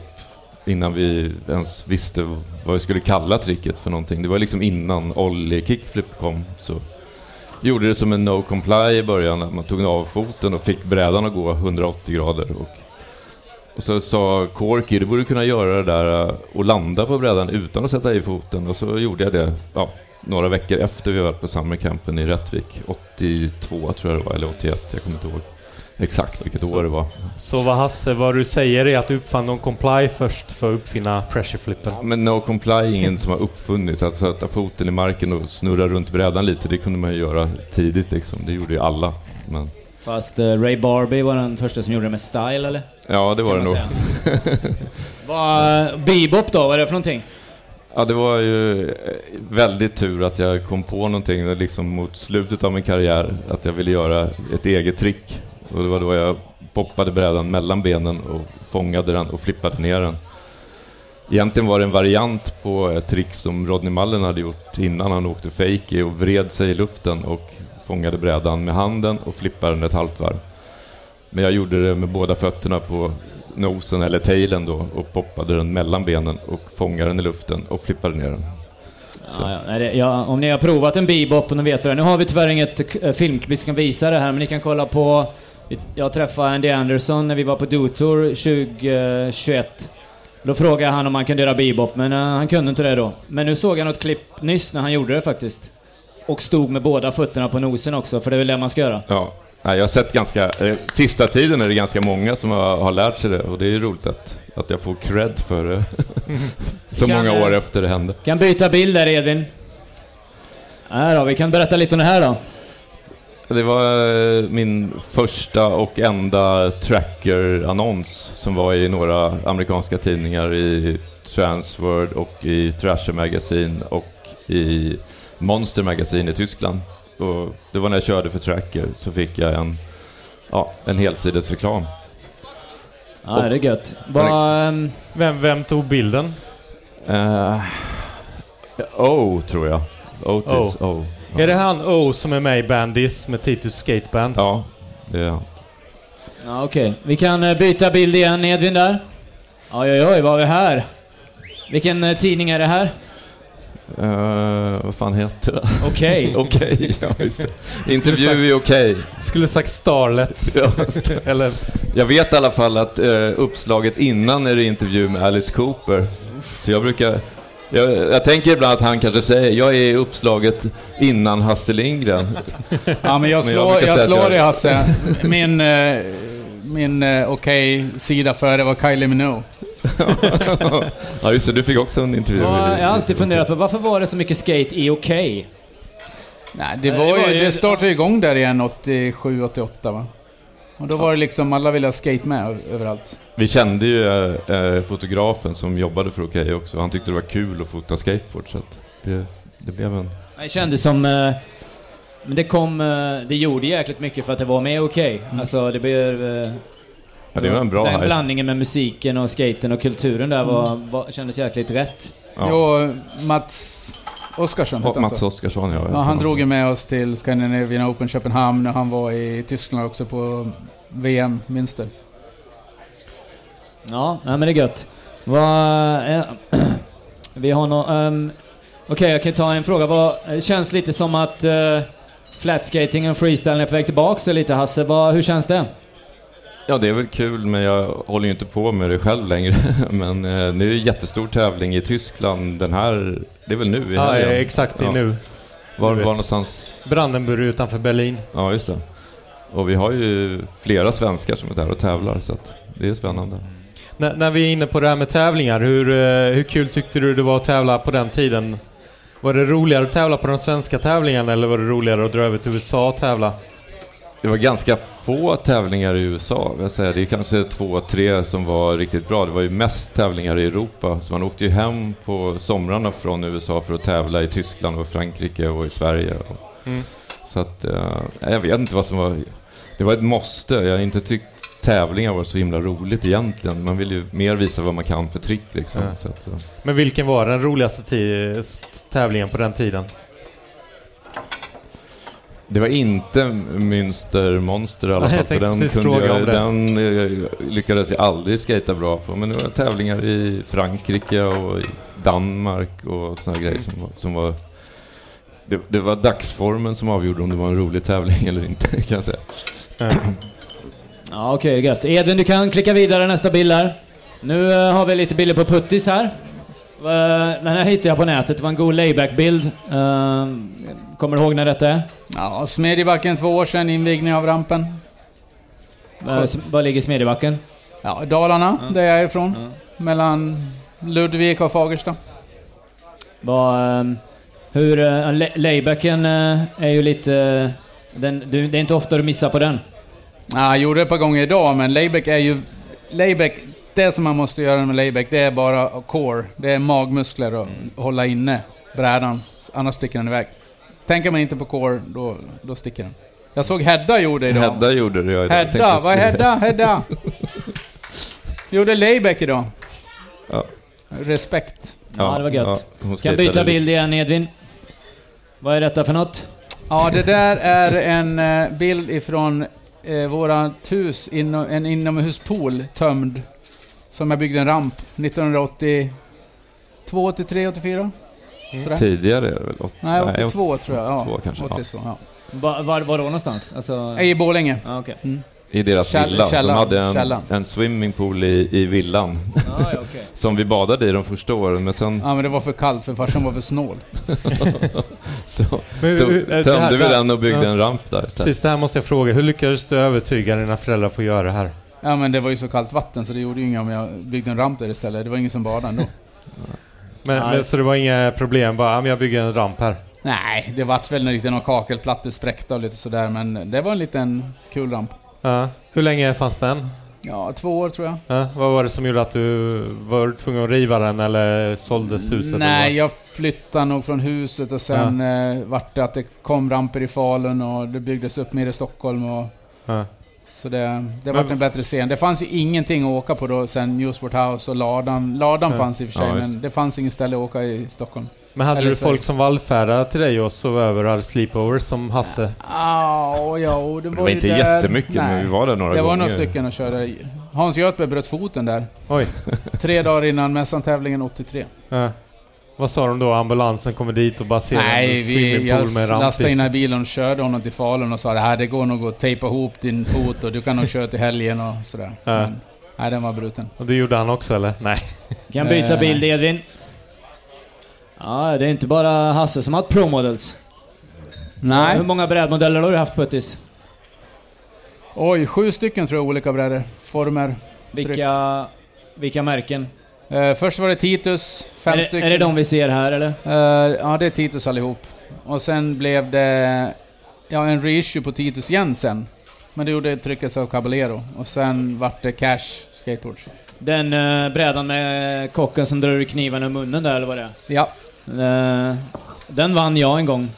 innan vi ens visste vad vi skulle kalla tricket för någonting. Det var liksom innan ollie kickflip kom. Så gjorde det som en no comply i början, att man tog av foten och fick brädan att gå 180 grader. Och, och så sa Corky, du borde kunna göra det där eh, och landa på brädan utan att sätta i foten. Och så gjorde jag det ja, några veckor efter vi varit på summercampen i Rättvik. 82 tror jag det var, eller 81, jag kommer inte ihåg exakt vilket år det var. Så vad Hasse, vad du säger är att du uppfann någon comply först för att uppfinna pressure flippen. Men no comply är ingen som har uppfunnit. Att sätta foten i marken och snurra runt brädan lite, det kunde man ju göra tidigt liksom. Det gjorde ju alla. Men, Fast eh, Ray Barbie var den första som gjorde det med style eller? ja, det var det nog. Vad, bebop då, vad är det för någonting? Ja, det var ju eh, väldigt tur att jag kom på någonting liksom mot slutet av min karriär. Att jag ville göra ett eget trick. Och det var då jag poppade brädan mellan benen och fångade den och flippade ner den. Egentligen var det en variant på ett trick som Rodney Mullen hade gjort innan han åkte fakie och vred sig i luften och fångade brädan med handen och flippade den ett halvt varv. Men jag gjorde det med båda fötterna på nosen, eller tailen då, och poppade den mellan benen och fångade den i luften och flippade ner den. Ja, ja, det, ja, om ni har provat en bebop och ni vet vad det är. Nu har vi tyvärr inget eh, filmklipp vi kan visa det här, men ni kan kolla på... Jag träffade Andy Anderson när vi var på Do-Tour 2021. Då frågade han om han kunde göra bebop, men eh, han kunde inte det då. Men nu såg jag något klipp nyss när han gjorde det faktiskt. Och stod med båda fötterna på nosen också, för det är väl det man ska göra. Ja, jag har sett ganska... eh, Sista tiden är det ganska många som har, har lärt sig det och det är ju roligt att, att jag får cred för det. Så Kan, många år eh, efter det hände. Kan byta bild där Edvin. Här då, vi kan berätta lite om det här då. Det var eh, min första och enda tracker-annons som var i några amerikanska tidningar i Transworld och i Thrasher Magazine och i Monster Magazine i Tyskland. Och det var när jag körde för Tracker så fick jag en, ja, en helsidesreklam. Ja, det är gött. Vad... ehm, Vem, vem tog bilden? Uh, oh, tror jag. Otis oh. Är det han O som är med i Bandis med Titus Skateband? Ja, det är han. Ja, okej. Vi kan eh, byta bild igen, Edvin där. Oj, oj, oj, vad har vi här? Vilken eh, tidning är det här? Eh, vad fan heter det? Okej. Okej, ja just det. Intervju är okej. Skulle sagt Starlet. Eller... Jag vet i alla fall att eh, uppslaget innan är det intervju med Alice Cooper. Så jag brukar, Jag, jag tänker ibland att han kanske säger, jag är i uppslaget innan Hasse Lindgren. Ja, men jag Men jag slår, brukar jag att slår jag- dig Hasse. Min, eh, min eh, okej sida före var Kylie Minogue. Ja, just det, du fick också en intervju. Ja, jag har alltid funderat på varför var det så mycket skate i Okej? Nej, det Nej, var, ju, ju- det startade ju igång där igen 87, 88 va? Och då var det liksom, alla ville ha skate med överallt. Vi kände ju eh, eh, fotografen som jobbade för Okej också. Han tyckte det var kul att fota skateboard, så att det, det blev en... Det kändes som... eh, Men det kom... eh, Det gjorde jäkligt mycket för att det var med Okej. Alltså det blev... eh, Ja, det var en bra Den hype. blandningen med musiken och skaten och kulturen där var, var, kändes jäkligt rätt. Ja. Jo, Mats Oskarsson hette Och Mats så. Oskarsson, ja. Ja, han drog ju med oss till Scandinavian Open Köpenhamn och han var i Tyskland också på VM Münster. Ja, nej, men det är gött. Vad... eh, vi har nå... ehm, Okej, jag kan ta en fråga. Vad, det känns lite som att uh, flatskating och freestyle är på väg tillbaks lite, Hasse. Vad, hur känns det? Ja, det är väl kul, men jag håller ju inte på med det själv längre. Men eh, det är ju jättestor tävling i Tyskland. Den här, det är väl nu i Ja, helgen? exakt. Det är Ja. nu. Var, var någonstans? Brandenburg utanför Berlin. Ja, just det. Och vi har ju flera svenskar som är där och tävlar, så det är spännande. När, när vi är inne på det här med tävlingar, hur, eh, hur kul tyckte du det var att tävla på den tiden? Var det roligare att tävla på de svenska tävlingarna eller var det roligare att dra över till USA och tävla? Det var ganska få tävlingar i USA, jag säga. Det är kanske två, tre som var riktigt bra. Det var ju mest tävlingar i Europa. Så man åkte ju hem på somrarna från USA för att tävla i Tyskland och Frankrike och i Sverige. Mm. Så att, eh, jag vet inte vad som var... Det var ett måste. Jag har inte tyckt tävlingar var så himla roligt egentligen. Man vill ju mer visa vad man kan för trick liksom. Så att, eh, Men vilken var den roligaste tävlingen på den tiden? Det var inte Münster Monster i alla Nej, fall. för den kunde jag. Den eh, lyckades jag aldrig skata bra på. Men det var tävlingar i Frankrike och i Danmark och såna grejer som var... Som var det, det var dagsformen som avgjorde om det var en rolig tävling eller inte, kan jag säga. Ja, okej, gött. Edvin, du kan klicka vidare nästa bild här. Nu eh, har vi lite bilder på puttis här. Eh, Den här hittade jag på nätet. Det var en god layback-bild. Kommer du ihåg när detta är? Ja, Smedjebacken två år sedan, invigning av rampen. Var ligger Smedjebacken? Ja, Dalarna, där jag är ifrån. Mellan Ludvika och Fagersta. Var, eh, hur... eh, lay- Laybacken eh, är ju lite... eh, Den, du, det är inte ofta du missar på den. Ja, jag gjorde det ett par gånger idag, men layback är ju... Layback, det som man måste göra med layback, det är bara core. Det är magmuskler och hålla inne brädan, annars sticker den iväg. Tänker man inte på core, då, då sticker den. Jag såg Hedda gjorde idag. Hedda gjorde det. Jag Hedda, vad är Hedda? Hedda! Gjorde layback idag. Ja. Respekt. Ja, det var gött. Ja, Kan byta bild igen, Edvin. Vad är detta för något? Ja, det där är en eh, bild ifrån eh, vårat hus, inom, en inomhuspool tömd. Som jag byggde en ramp 1982, 83, 84? Sådär. Tidigare är det väl? Åt- Nej, 82 åt- tror jag. Ja, 82 kanske. Ja. 82, ja. Var, var, var då någonstans? Alltså... I Borlänge. Ja, okej. I deras Käll- villa. källan, De hade en, källan. en swimmingpool i, i villan. Ja, okej. Som vi badade i de första åren, men sen Ja, men det var för kallt för farsan var för snål. så Men, tömde vi den och byggde Ja. en ramp där. Precis, det här måste jag fråga. Hur lyckades du övertyga dina föräldrar för att göra det här? Ja, men det var ju så kallt vatten så det gjorde ju inget om jag byggde en ramp där istället. Det var ingen som badade ändå. Men, men, så det var inga problem? Bara, ja, men jag bygger en ramp här. Nej, det vart väl riktigt några kakelplattor spräckta och lite sådär, men det var en liten kul ramp. Ja. Hur länge fanns den? Ja, två år tror jag. Ja. Vad var det som gjorde att du var tvungen att riva den eller såldes huset? Nej, eller jag flyttade nog från huset och sen eh, vart det att det kom ramper i Falun och det byggdes upp mer i Stockholm och... Ja. Så det, det vart en bättre scen. Det fanns ju ingenting att åka på då sen Newsport House och Ladan. Ladan Ja. fanns i och för sig, Ja, men det fanns inget ställe att åka i Stockholm. Men hade Eller du folk som vallfärdade till dig och sov över och hade sleepovers som Hasse? Ah, ja, det var, Det var ju inte där. jättemycket, Nej. men vi var där några Det var gånger. några stycken och körde. Hans Göthberg bröt foten där. Oj. Tre dagar innan mässan-tävlingen 83. Ja. Vad sa de då? Ambulansen kommer dit och bara ser Nej, en vi, jag med lastade in i bilen och körde honom till Falun och sa det här det går nog att tejpa ihop din fot och du kan nog köra till helgen och sådär. Ja. Men, nej, den var bruten. Och det gjorde han också eller? Nej. Kan byta Eh. bild, Edvin. Ja, det är inte bara Hasse som har haft Pro Models. Nej. Hur många brädmodeller har du haft Puttis? Oj, sju stycken tror jag olika brädor. Former. Vilka, vilka märken? Eh, först var det Titus, fem Är det, stycken. är det de vi ser här eller? Eh, ja, det är Titus allihop. Och sen blev det ja, en reissue på Titus Jensen. Men det gjorde trycket av Caballero. Och sen vart det Cash Skateboards. Den uh, brädan med kocken som drar ur knivarna ur munnen där eller vad det är? Ja. Eh, den vann jag en gång.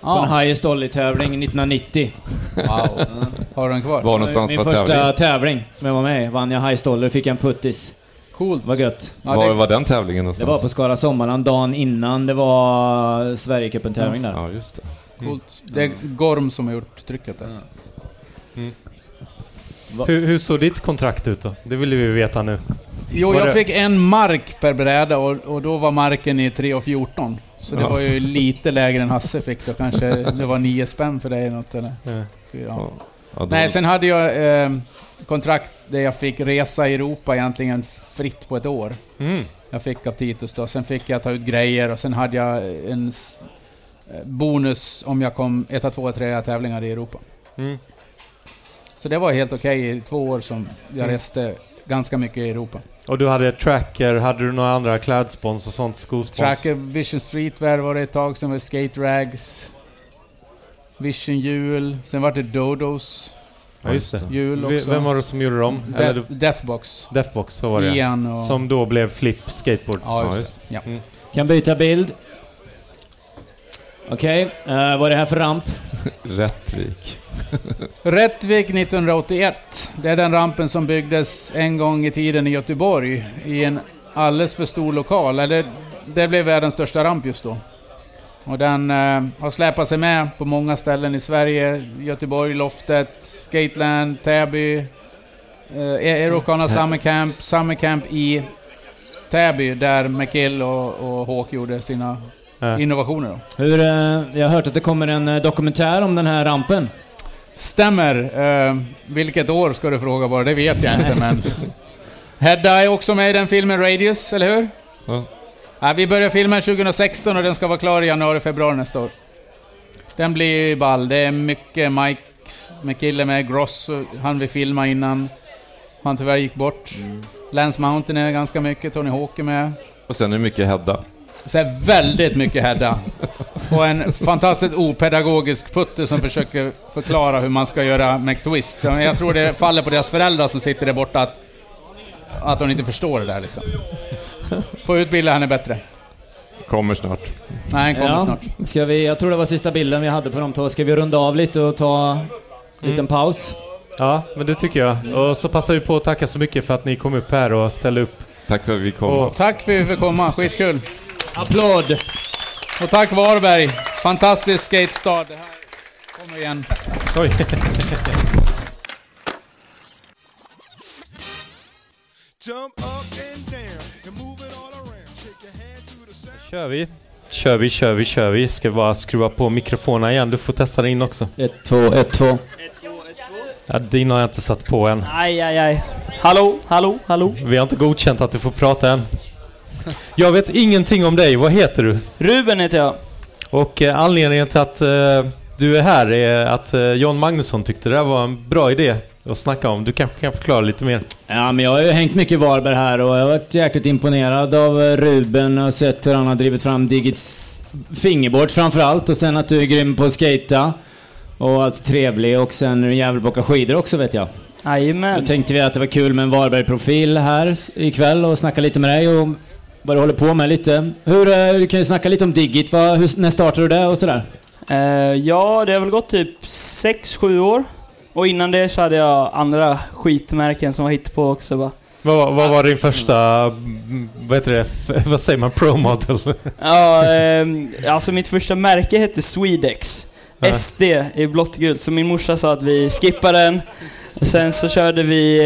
På en Ah, Highest Ollie-tävling 1990. wow. Har du den kvar? Var någonstans Min var första tävling? tävling som jag var med i. Vann jag Highest Ollie fick jag en puttis. Coolt. Det var gött. Ja, var det, var den tävlingen Det någonstans? var på Skara Sommarland dagen innan det var Sverigecupen-tävling där. Ja, just det. coolt. det är Gorm som har gjort trycket där. Hur, hur såg ditt kontrakt ut då? Det vill vi veta nu. Jo, Var jag det- fick en mark per bräda och, och då var marken i 3,14. Så det Ja. var ju lite lägre än Hasse fick då. Kanske det var 9 spänn för dig eller något eller? Ja. Ja. Ja, Nej, sen hade jag eh, kontrakt där jag fick resa i Europa egentligen fritt på ett år. Mm. Jag fick av Titus då. Sen fick jag ta ut grejer och sen hade jag en eh, bonus om jag kom 1, 2, 3 tävlingar i Europa. Mm. Så det var helt okej i två år som jag Mm. reste ganska mycket i Europa. Och du hade tracker, hade du några andra klädspons och sånt? Skospons? Tracker, Vision Streetwear var det ett tag, sen var det Skate Rags. Vision hjul, sen var det Dodos Ja, just det. hjul V- också. Vem var det som gjorde dem? Eller Death, Deathbox. Deathbox, så var det. Ian och... Som då blev Flip Skateboards. Ja, just det. Ja. Kan byta bild. Okej, eh, vad är det här för ramp? Rättvik. Rättvik 1981. Det är den rampen som byggdes en gång i tiden i Göteborg i en alldeles för stor lokal. Eller, det blev världens största ramp just då. Och den eh, har släpat sig med på många ställen i Sverige. Göteborg, Loftet, Skateland, Täby, eh, Erocana Summer Camp, Summer Camp i Täby där McGill och, och Hawk gjorde sina Ja. innovationer. Då. Hur, eh, jag har hört att det kommer en eh, dokumentär om den här rampen. Stämmer. Eh, vilket år ska du fråga bara, det vet jag inte men... Hedda är också med i den filmen Radius, eller hur? Ja. Ja, vi börjar filma 2016 och den ska vara klar i januari, februari nästa år. Den blir ball. Det är mycket Mike McKille med, Gross, han vi filma innan. Han tyvärr gick bort. Lance Mountain är ganska mycket, Tony Hawk är med. Och sen är det mycket Hedda. Här, väldigt mycket Hedda. Och en fantastiskt opedagogisk putte som försöker förklara hur man ska göra McTwist. Jag tror det faller på deras föräldrar som sitter där borta att, att de inte förstår det där liksom. Får utbilda henne bättre. Kommer snart. Nej, den kommer snart. Ska vi, jag tror det var sista bilden vi hade på de två. Ska vi runda av lite och ta en liten paus? Ja, men det tycker jag. Och så passar vi på att tacka så mycket för att ni kom upp här och ställde upp. Tack för att vi kom. Och Tack för att vi fick komma, skitkul. Applåd! Och tack Varberg, fantastisk skatestad. Det här kommer igen. Oj. Jump up and Kör vi. Kör vi, kör vi, kör vi. Ska vi bara skruva på mikrofonerna igen. Du får testa in också. Ett, två, ett, två. Ja, din har jag inte satt på än. Aj, aj, aj. Hallå, hallå, hallå. Vi har inte godkänt att du får prata än. Jag vet ingenting om dig. Vad heter du? Ruben heter jag. Och eh, anledningen till att eh, du är här är att eh, John Magnusson tyckte det där var en bra idé att snacka om. Du kanske kan förklara lite mer? Ja, men jag har ju hängt mycket i Varberg här och jag har varit jäkligt imponerad av eh, Ruben och sett hur han har drivit fram Digits fingerboard framförallt och sen att du är grym på att skata och allt trevlig och sen är du jävel på att åka skidor också vet jag. Då Jajamän. tänkte vi att det var kul med en Varberg-profil här ikväll och snacka lite med dig och vad du håller på med lite. Hur, eh, du kan ju snacka lite om Digit. Vad, hur, när startade du det och sådär? Eh, ja, det har väl gått typ 6-7 år. Och innan det så hade jag andra skitmärken som var hit på också va. Vad, vad var din första, vad heter det, vad säger man, pro model? Ja, ehm, alltså mitt första märke hette Swedex. Ja. SD i blått gult. Så min morsa sa att vi skippar den. Sen så körde vi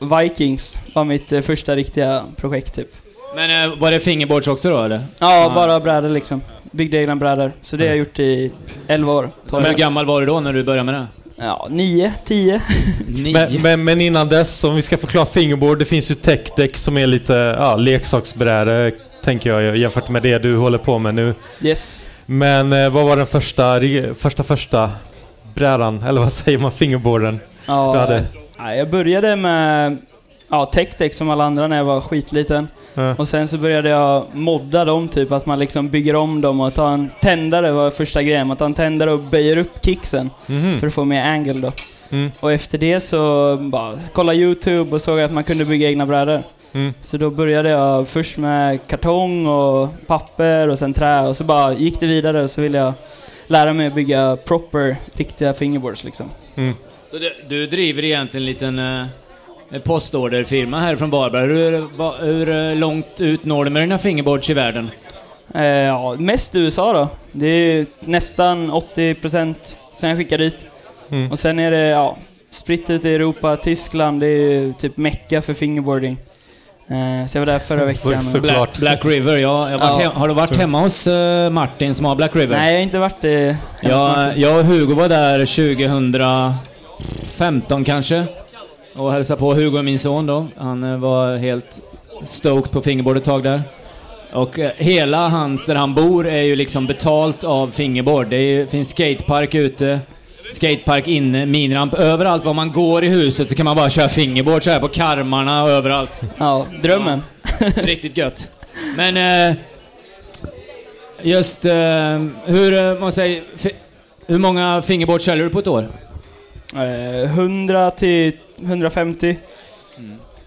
eh, Vikings. var mitt eh, första riktiga projekt typ. Men eh, var det fingerboards också då eller? Ja, bara brädor liksom. Byggde egna brädor. Så det har jag gjort i 11 år. Men hur gammal var du då när du började med det? Ja, 9, 10. Nio. Men, men, men innan dess, om vi ska förklara fingerboard, det finns ju techdeck som är lite, ja, leksaksbräde. tänker jag, jämfört med det du håller på med nu. Yes. Men eh, vad var den första, första, första brädan? Eller vad säger man? Fingerboarden? Ja, Du hade? ja, jag började med ja, tech som alla andra när jag var skitliten. Ja. Och sen så började jag modda dem, typ att man liksom bygger om dem och tar en tändare var första grejen. Man tar en tändare och böjer upp kicksen Mhm. för att få mer angle då. Mm. Och efter det så bara kolla YouTube och såg att man kunde bygga egna brädor. Mm. Så då började jag först med kartong och papper och sen trä och så bara gick det vidare och så ville jag lära mig att bygga proper, riktiga fingerboards liksom. Så du, du driver egentligen en liten eh, postorderfirma här från Varberg. Hur, va, hur eh, långt ut når du med dina fingerboards i världen? Eh, ja, mest USA då. Det är nästan 80% sen jag skickar dit. Mm. Och sen är det, ja, spritt ut i Europa, Tyskland, det är ju typ mecka för fingerboarding. Eh, så jag var där förra veckan. så- Black, Black River, ja. Jag har, varit Ja. har du varit hemma hos eh, Martin som har Black River? Nej, jag har inte varit det. Jag, jag och Hugo var där 2015 kanske. Och hälsade på Hugo, min son då. Han eh, var helt stoked på fingerboard ett tag där. Och eh, hela hans, där han bor, är ju liksom betalt av fingerboard. Det är, ju- finns skatepark ute, skatepark inne, miniramp. Överallt var man går i huset så kan man bara köra fingerboard så här på karmarna och överallt. Ja, drömmen. Riktigt gött. Men... Eh, just eh, hur, eh, man säger, hur många fingerboard säljer du på ett år? Eh, 100 till 150.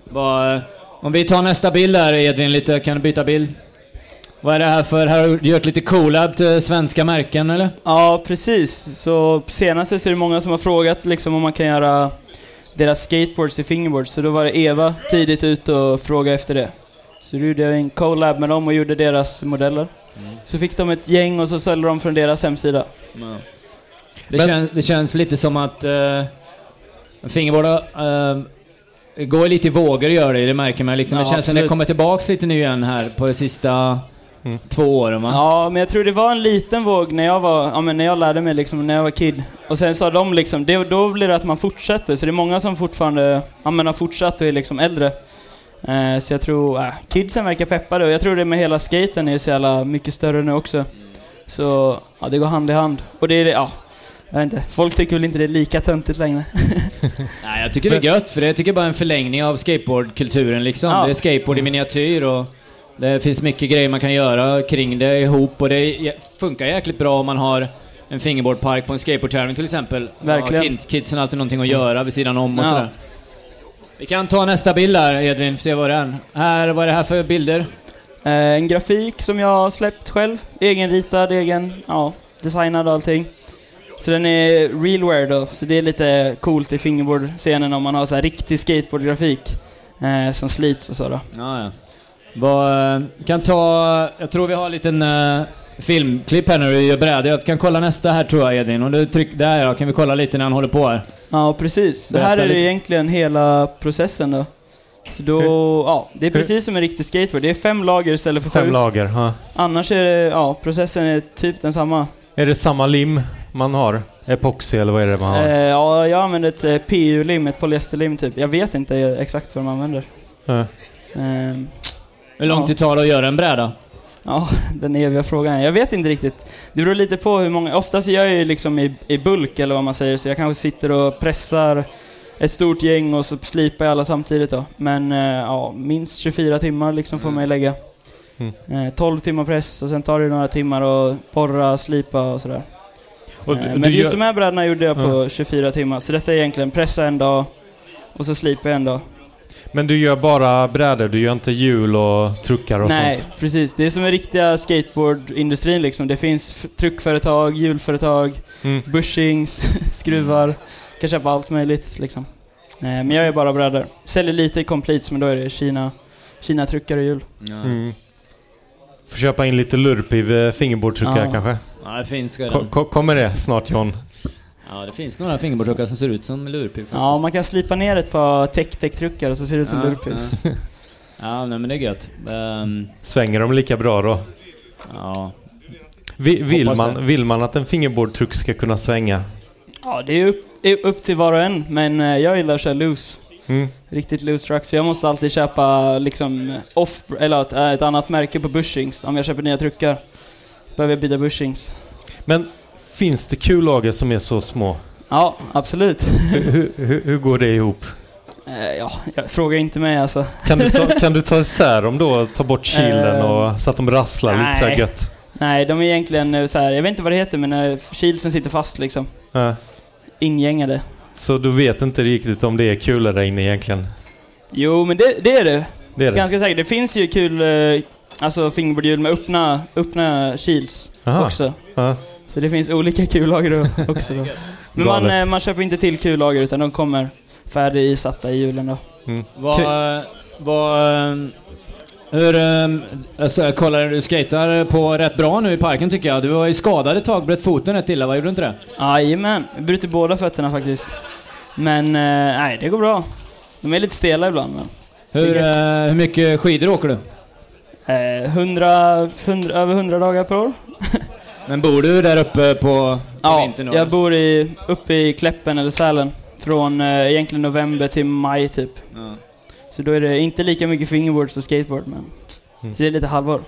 Vad, eh, om vi tar nästa bild där Edvin, lite, kan du byta bild? Vad är det här för, här har du gjort lite collab till svenska märken eller? Ja, precis. Så senaste så är det många som har frågat liksom om man kan göra deras skateboards till fingerboards. Så då var det Eva tidigt ute och frågade efter det. Så då gjorde jag en collab med dem och gjorde deras modeller. Så fick de ett gäng och så sålde de från deras hemsida. Det, Men- känns, det känns lite som att uh, fingerboard uh, går lite i vågor gör det, det märker man liksom. det Ja, känns som det kommer tillbaks lite nu igen här på de sista två åren va? Ja, men jag tror det var en liten våg när jag var, ja men när jag lärde mig liksom, när jag var kid. Och sen sa de liksom, det, då blir det att man fortsätter. Så det är många som fortfarande, ja men har fortsatt och är liksom äldre. Eh, så jag tror, äh, kidsen verkar peppade och jag tror det med hela skaten är så jävla mycket större nu också. Så, ja det går hand i hand. Och det är det, ja. Jag vet inte, folk tycker väl inte det är lika töntigt längre. Nej, jag tycker det är gött, för det tycker jag bara är en förlängning av skateboardkulturen liksom. Ja. Det är skateboard i miniatyr och det finns mycket grejer man kan göra kring det ihop och det funkar jäkligt bra om man har en fingerboardpark på en skateboardtävling till exempel. Så Verkligen. har Kid, kidsen har alltid någonting att göra vid sidan om och Ja. sådär. Vi kan ta nästa bild där Edvin, se vad det är. Här, vad är det här för bilder? Eh, en grafik som jag har släppt själv. Egenritad, egen, ja, designad och allting. Så den är realware då, så det är lite coolt i fingerboard-scenen om man har så här riktig skateboardgrafik. Eh, som slits och så då. Ja, ja. Vad, eh, kan ta... Jag tror vi har en liten uh, filmklipp här när du gör brädor. Jag kan kolla nästa här tror jag Edvin. Och du tryck, där ja, kan vi kolla lite när han håller på här. Ja, precis. Så Berätta här är det egentligen hela processen då. Så då, ja, det är precis som en riktig skateboard. Det är fem lager istället för Fem sju. lager. Ja. Annars är det, ja, processen är typ densamma. Är det samma lim man har? Epoxy eller vad är det man Eh, har? ja, jag använder ett eh, PU-lim, ett polyesterlim typ. Jag vet inte exakt vad de använder. Ja. Ehm, Hur långt Ja. det tar att göra en bräda? Ja, den eviga frågan. Jag vet inte riktigt. Det beror lite på hur många... Oftast gör jag ju liksom i, i bulk, eller vad man säger, så jag kanske sitter och pressar ett stort gäng och så slipar jag alla samtidigt då. Men eh, ja, minst 24 timmar liksom får man ju lägga. Mm. Eh, 12 timmar press och sen tar det några timmar och porra, slipa och sådär. Och Eh, du Men gör- just de här brädorna gjorde jag på 24 timmar, så detta är egentligen pressa en dag och så slipa en dag. Men du gör bara brädor, du gör inte hjul och truckar och Nej, sånt? precis. Det är som en riktiga skateboardindustrin liksom. Det finns truckföretag, hjulföretag, Mm. bushings, skruvar. Kan köpa allt möjligt liksom. Eh, Men jag är bara brädor. Säljer lite i completes, men då är det Kina, Kina truckar och hjul. Mm. Får köpa in lite lurp i fingerboardtruckar Ja. kanske? Ja, det finns redan. Ko- ko- kommer det snart John? Ja, det finns några fingerboardtruckar som ser ut som lurpig faktiskt. Ja, man kan slipa ner ett par tech-tech-truckar och så ser det ut som Ja, lurphus. ja. Ja, nej, men det är gött. Ehm, Svänger de lika bra då? ja. Vi, vill, Hoppas man, vill man att en fingerboardtruck ska kunna svänga? Ja, det är upp, upp till var och en, men eh, jag gillar att köra loose. Mm. Riktigt loose truck. Så jag måste alltid köpa liksom off, eller ett, ett annat märke på bushings. Om jag köper nya truckar. Behöver jag byta bushings. Men finns det kullager som är så små? Ja, absolut. Hur, hur, hur, går det ihop? Eh, ja, jag frågar inte mig alltså. Kan du ta, kan du ta isär dem då? Ta bort kilen Eh, och, så att de rasslar lite så här nej. gött? Nej, de är egentligen eh, så här, jag vet inte vad det heter, men kilsen sitter fast liksom. Ja. Ingängade. Så du vet inte riktigt om det är kulregn egentligen? Jo, men det, det är det. Det är det? Ganska säkert. Det finns ju kul, eh, alltså fingerboardhjul med öppna, öppna kils Aha. också. Ja. Så det finns olika kullager också då. Men man, eh, man köper inte till kullager utan de kommer färdigisatta i hjulen då. Vad... vad eh, hur... eh, Alltså, jag kollar, du skater på rätt bra nu i parken tycker jag. Du var ju skadad ett tag, bröt foten rätt illa, vad gjorde du inte det? Jajamän, jag bryter båda fötterna faktiskt. Men eh, nej, det går bra. De är lite stela ibland men. Hur, eh, hur mycket skidor åker du? Eh, 100, 100, över 100 dagar per år. Men bor du där uppe på, Ja, vintern då? jag bor i, uppe i Kläppen eller Sälen. Från eh, egentligen november till maj typ. Ja. Så då är det inte lika mycket fingerboards och skateboard men... Mm. Så det är lite halvår.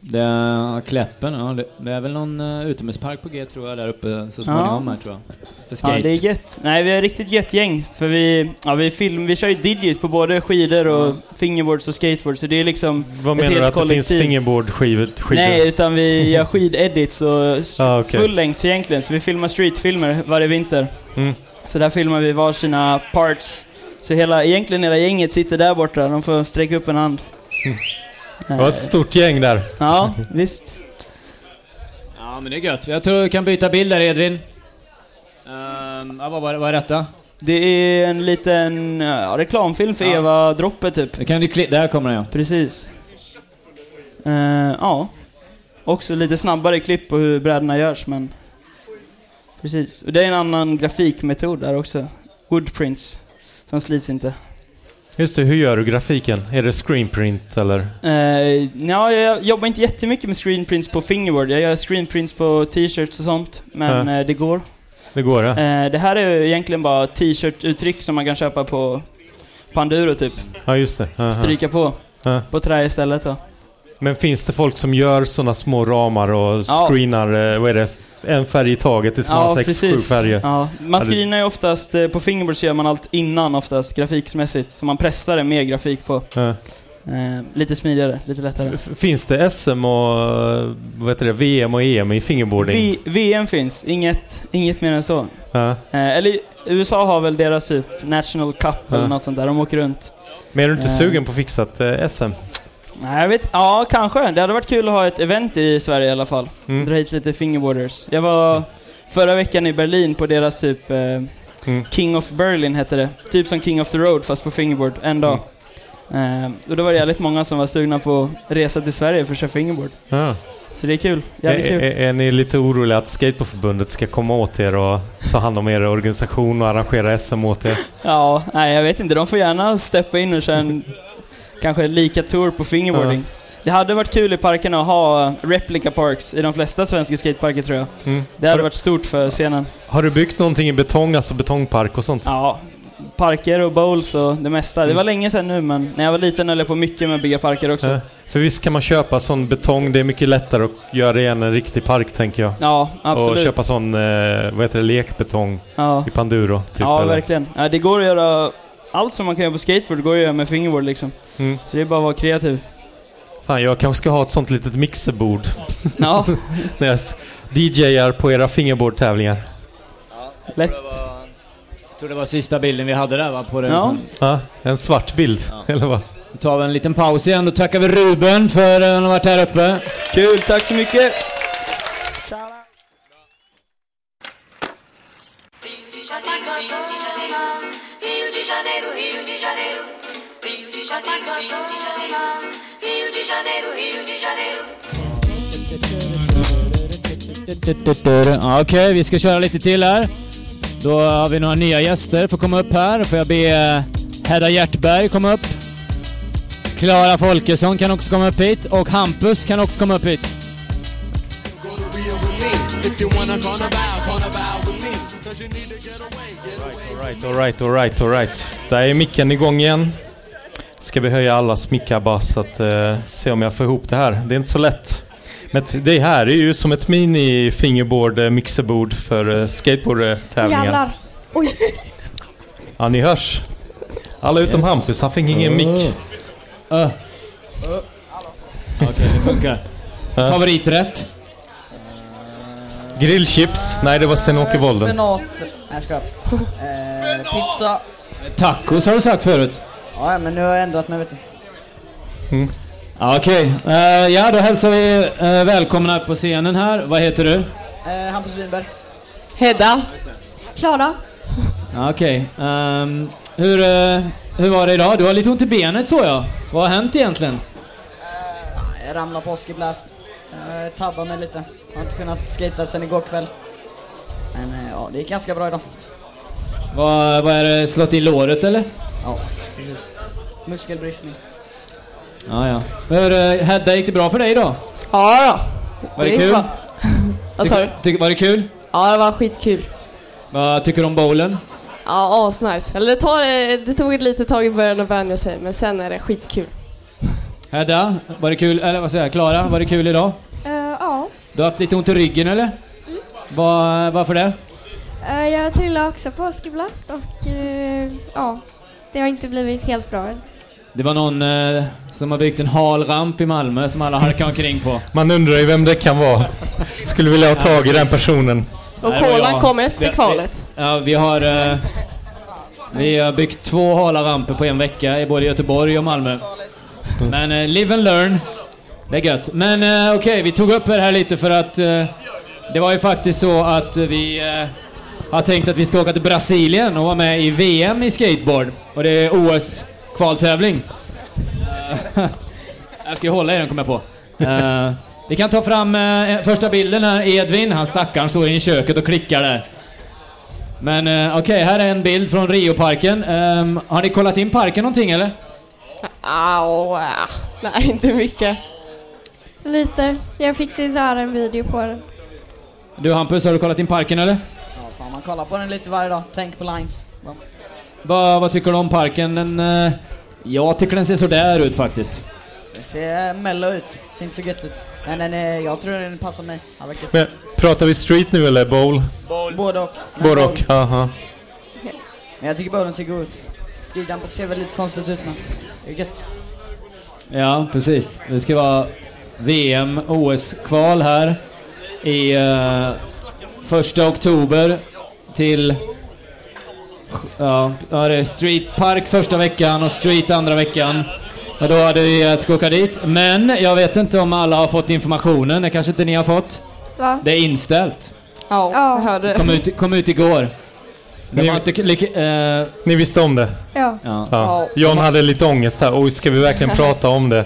Det är Kläppen, ja. Det, det är väl någon uh, utomhuspark på G tror jag där uppe så småningom här tror jag. För Ja, skate. det är gött. Nej, vi är riktigt gött gäng. För vi, ja, vi, film, vi kör ju digit på både skidor och fingerboards och skateboards. Så det är liksom Vad menar du helt att det finns kollektiv. fingerboardskivor? skidor? Nej, utan vi gör skidedits och Ah, okej. fullängds egentligen. Så vi filmar streetfilmer varje vinter. Mm. Så där filmar vi varsina parts. Så hela, egentligen hela gänget sitter där borta. De får sträcka upp en hand. Det var ett stort gäng där. Ja, visst. Ja men det är gött. Jag tror vi kan byta bild där Edvin. Um, ja, vad, var vad är detta? Det är en liten ja, reklamfilm för Ja. Eva-droppet typ. Det kan du kli- Där kommer den ja. Precis. Eh, ja. Också lite snabbare klipp på hur brädorna görs, men... Precis. Och det är en annan grafikmetod där också. Woodprints. Som slits inte. Just det, hur gör du grafiken? Är det screenprint eller? Uh, ja, jag jobbar inte jättemycket med screenprints på fingerboard. Jag gör screenprints på t-shirts och sånt. Men Ja. eh, det går. Det går det? Eh, det här är ju egentligen bara t-shirt-uttryck som man kan köpa på Panduro typ. Ja, just det. Aha. Stryka på. Ja. På trä istället då. Men finns det folk som gör såna små ramar och Ja. screenar, vad är det, en färg i taget tills man har sex, sju färger? Ja. Man Ja, screenar ju oftast, eh, på fingerboard så gör man allt innan oftast, grafiksmässigt. Så man pressar det med grafik på. Ja. Eh, lite smidigare, lite lättare. F- Finns det SM och eh, vad heter det, VM och EM i fingerboarding? V VM finns, inget, inget mer än så. Ja. Eh, eller USA har väl deras typ National Cup Ja. eller något sånt där. De åker runt. Men är du inte Eh. sugen på att fixa ett eh, SM? Nej, jag vet Ja, kanske. Det hade varit kul att ha ett event i Sverige i alla fall. Mm. Dra hit lite fingerboarders. Jag var förra veckan i Berlin på deras typ... Eh, Mm. King of Berlin hette det. Typ som King of the Road fast på fingerboard. En dag. Mm. Eh, och då var det jävligt många som var sugna på att resa till Sverige för att köra fingerboard. Ja. Så det är kul. Är, kul. är, är ni lite oroliga att Skateboardförbundet ska komma åt er och ta hand om er organisation och arrangera SM åt er? Ja, nej jag vet inte. De får gärna steppa in och köra en kanske lika tour på fingerboarding. Det hade varit kul i parkerna att ha replica parks i de flesta svenska skateparker tror jag. Mm. Det hade varit stort för scenen. Har du byggt någonting i betong, alltså betongpark och sånt? Ja, parker och bowls och det mesta. Det var länge sedan nu men när jag var liten höll jag på mycket med att bygga parker också. Eh, För visst kan man köpa sån betong, det är mycket lättare att göra igen en riktig park tänker jag. Ja, absolut. Och köpa sån, eh, vad heter det, lekbetong Ja, i Panduro. Typ, ja eller? verkligen. Ja, det går att göra... Allt som man kan göra på skateboard går att göra med fingerboard liksom. Mm. Så det är bara att vara kreativ. Fan, jag kanske ska ha ett sånt litet mixerbord Ja, när jag DJar på era fingerboardtävlingar. lätt. Jag tror det var sista bilden vi hade där va? På den. Ja. Ja, en svart bild, eller vad? Då tar vi en liten paus igen. Då tackar vi Ruben för att han har varit här uppe. Kul, tack så mycket! Okej, vi ska köra lite till här. Då har vi några nya gäster. Får komma upp här. Får jag be eh, Hedda Hjärtberg komma upp. Klara Folkesson kan också komma upp hit. Och Hampus kan också komma upp hit. Alright, alright, alright, alright. Där är micken igång igen. Ska vi höja allas mickar bara så att eh, se om jag får ihop det här. Det är inte så lätt. Men det här är ju som ett mini fingerboard eh, mixerbord för eh, skateboardtävlingar. Jävlar. Oj. Ja, ni hörs. Alla utom Hampus, han fick ingen mick. Ö. Okej, det funkar. Ja. Favoriträtt? Grillchips? Nej, det var Sten-Åke Wolden. Spenat. Nej, jag skojar. Eh, pizza. Tacos har du sagt förut. Ja, men nu har jag ändrat mig vet du. Ja, Okej, Eh, ja då hälsar vi uh, välkomna upp på scenen här. Vad heter du? Eh, Hampus Winberg. Hedda. Klara. Okej. Ehm, hur, eh, hur var det idag? Du har lite ont i benet så jag. Vad har hänt egentligen? Jag ramlade på Oskiblast. Eh, tabbade mig lite. Har inte kunnat skata sen igår kväll. Men eh, ja, det gick ganska bra idag. Vad, vad är det? Slått i låret eller? Ja, precis. Muskelbristning. Ja, ja. Hur, Hedda, gick det bra för dig idag? Ja då. Var det gick kul? Vad sa du? Var det kul? Ja, det var skitkul. Vad tycker du om bowlen? Ja, asnice. Eller det, tar, det tog ett litet tag i början att vänja sig, men sen är det skitkul. Hedda, var det kul? Eller vad säger jag? Klara, var det kul idag? Uh, ja. Du har haft lite ont i ryggen eller? Vad- varför det? Eh, jag trillade också på Oskiblast och eh, ja, det har inte blivit helt bra än. Det var någon eh, som har byggt en hal ramp i Malmö som alla halkar omkring på. Man undrar ju vem det kan vara. Skulle vilja ha tag i den personen. Och Nej, kolan kom efter kvalet. Ja, vi har... Eh, vi har byggt två hala ramper på en vecka i både Göteborg och Malmö. Men eh, live and learn. Det är gött. Men eh, okej, vi tog upp det här lite för att eh, det var ju faktiskt så att vi eh, har tänkt att vi ska åka till Brasilien och vara med i VM i skateboard. Och det är OS-kvaltävling. Eh, jag ska ju hålla i den, kommer jag på. Eh, vi kan ta fram eh, första bilden här. Edvin, han stackaren, står inne i köket och klickar där. Men eh, okej, här är en bild från Rioparken. Ehm, har ni kollat in parken någonting eller? Au. Nej, inte mycket. Lite. Jag fick se så här en video på den. Du Hampus, har du kollat in parken eller? Ja, fan man kollar på den lite varje dag. Tänk på lines. Ja. Vad, vad tycker du om parken? Den, eh, jag tycker den ser sådär ut faktiskt. Det ser mellow ut. Ser inte så gött ut. Men den är, jag tror den passar mig. Ja. Men, pratar vi street nu eller bowl? Både och. Både bowl. och, aha. Men jag tycker bowlen ser god ut. Skidampet ser väl lite konstigt ut men det är gött. Ja, precis. Det ska vara VM, OS-kval här i eh, första oktober till... Ja, ja, det är Street Park första veckan och Street andra veckan. Och då hade vi att ska åka dit. Men jag vet inte om alla har fått informationen. Det kanske inte ni har fått. Va? Det är inställt. Ja, jag hörde. Kom ut, kom ut igår. Ni- har inte... lik- eh, Ni visste om det? Ja. ja. Ja. John hade lite ångest här. Oj, ska vi verkligen prata om det?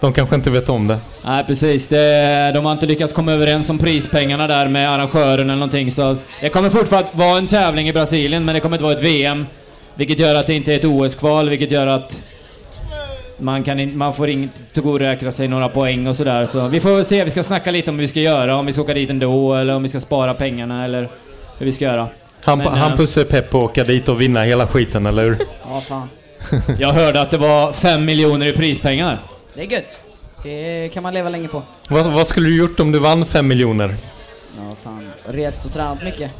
De kanske inte vet om det. Nej, precis. Det, de har inte lyckats komma överens om prispengarna där med arrangören eller någonting, så det kommer fortfarande vara en tävling i Brasilien, men det kommer inte vara ett VM. Vilket gör att det inte är ett OS-kval, vilket gör att man, kan in, man får inte tillgodoräkna sig några poäng och sådär. Så vi får väl se, vi ska snacka lite om hur vi ska göra, om vi ska åka dit ändå, eller om vi ska spara pengarna, eller hur vi ska göra. Han, Men, han eh, pussar pepp på att åka dit och vinna hela skiten, eller hur? Ja, fan. Jag hörde att det var fem miljoner i prispengar. Det är gött. Det kan man leva länge på. Vad, vad skulle du gjort om du vann fem miljoner? Ja, fan. Rest och tränat mycket.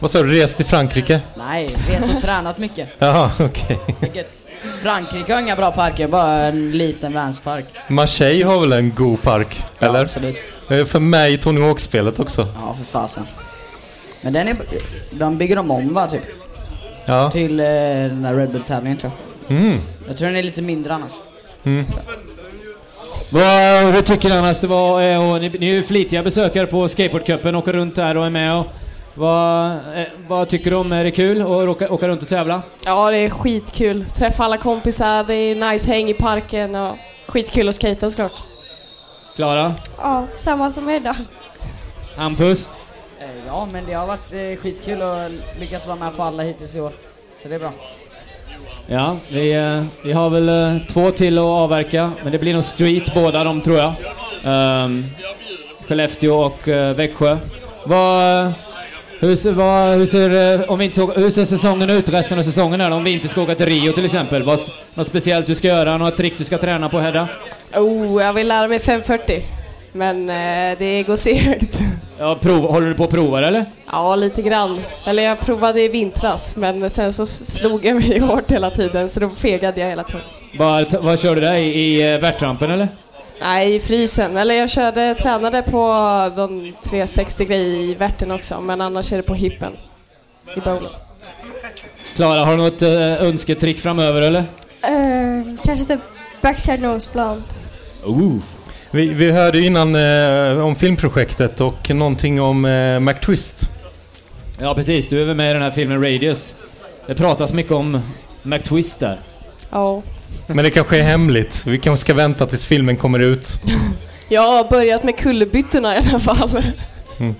Vad sa du? Rest till Frankrike? Nej, rest och tränat mycket. Jaha, okej. Gött. Frankrike har inga bra parker, bara en liten Vanspark. Marseille har väl en god park? Ja, Eller? absolut. För mig Tony Hawk-spelet också. Ja, för fasen. Men den är... De bygger de om va, typ? Ja. Till eh, den där Red Bull-tävlingen tror jag. Mm. Jag tror den är lite mindre annars. Mm. Vad, hur tycker ni annars det var? eh, Och ni, ni är ju flitiga besökare på Skateboardcupen, åker runt här och är med och... Vad, eh, vad tycker du om? Är det kul att åka, åka runt och tävla? Ja, det är skitkul. Träffa alla kompisar, det är nice häng i parken och skitkul att skata såklart. Klara? Ja, samma som Hedda. Hampus? Eh, Ja, men det har varit eh, skitkul att lyckas vara med på alla hittills i år. Så det är bra. Ja, vi, vi har väl två till att avverka, men det blir nog street båda de tror jag. Um, Skellefteå och Växjö. Vad, Hur ser, vad, hur, ser, eh, om vi inte hur ser säsongen ut, resten av säsongen här, om vi inte ska åka till Rio till exempel? Vad, något speciellt du ska göra, några trick du ska träna på Hedda? Oh, jag vill lära mig 540. Men eh, det går segt. Ja, prov, håller du på att prova det, eller? Ja, lite grann. Eller jag provade i vintras, men sen så slog jag mig hårt hela tiden, så då fegade jag hela tiden. Vad, vad kör du där? I, i eh, värtrampen eller? Nej, i frysen. Eller jag körde, tränade på de 360 grejer i värten också, men annars är det på hippen. I bowlen. Klara, har du något eh, önsketrick framöver eller? Eh, kanske typ backside nose blunt. Oh. Vi, vi hörde innan eh, om filmprojektet och någonting om eh, McTwist. Ja, precis. Du är väl med i den här filmen Radius. Det pratas mycket om McTwist där. Ja. Men det kanske är hemligt. Vi kanske ska vänta tills filmen kommer ut. Jag har börjat med kullerbyttorna i alla fall.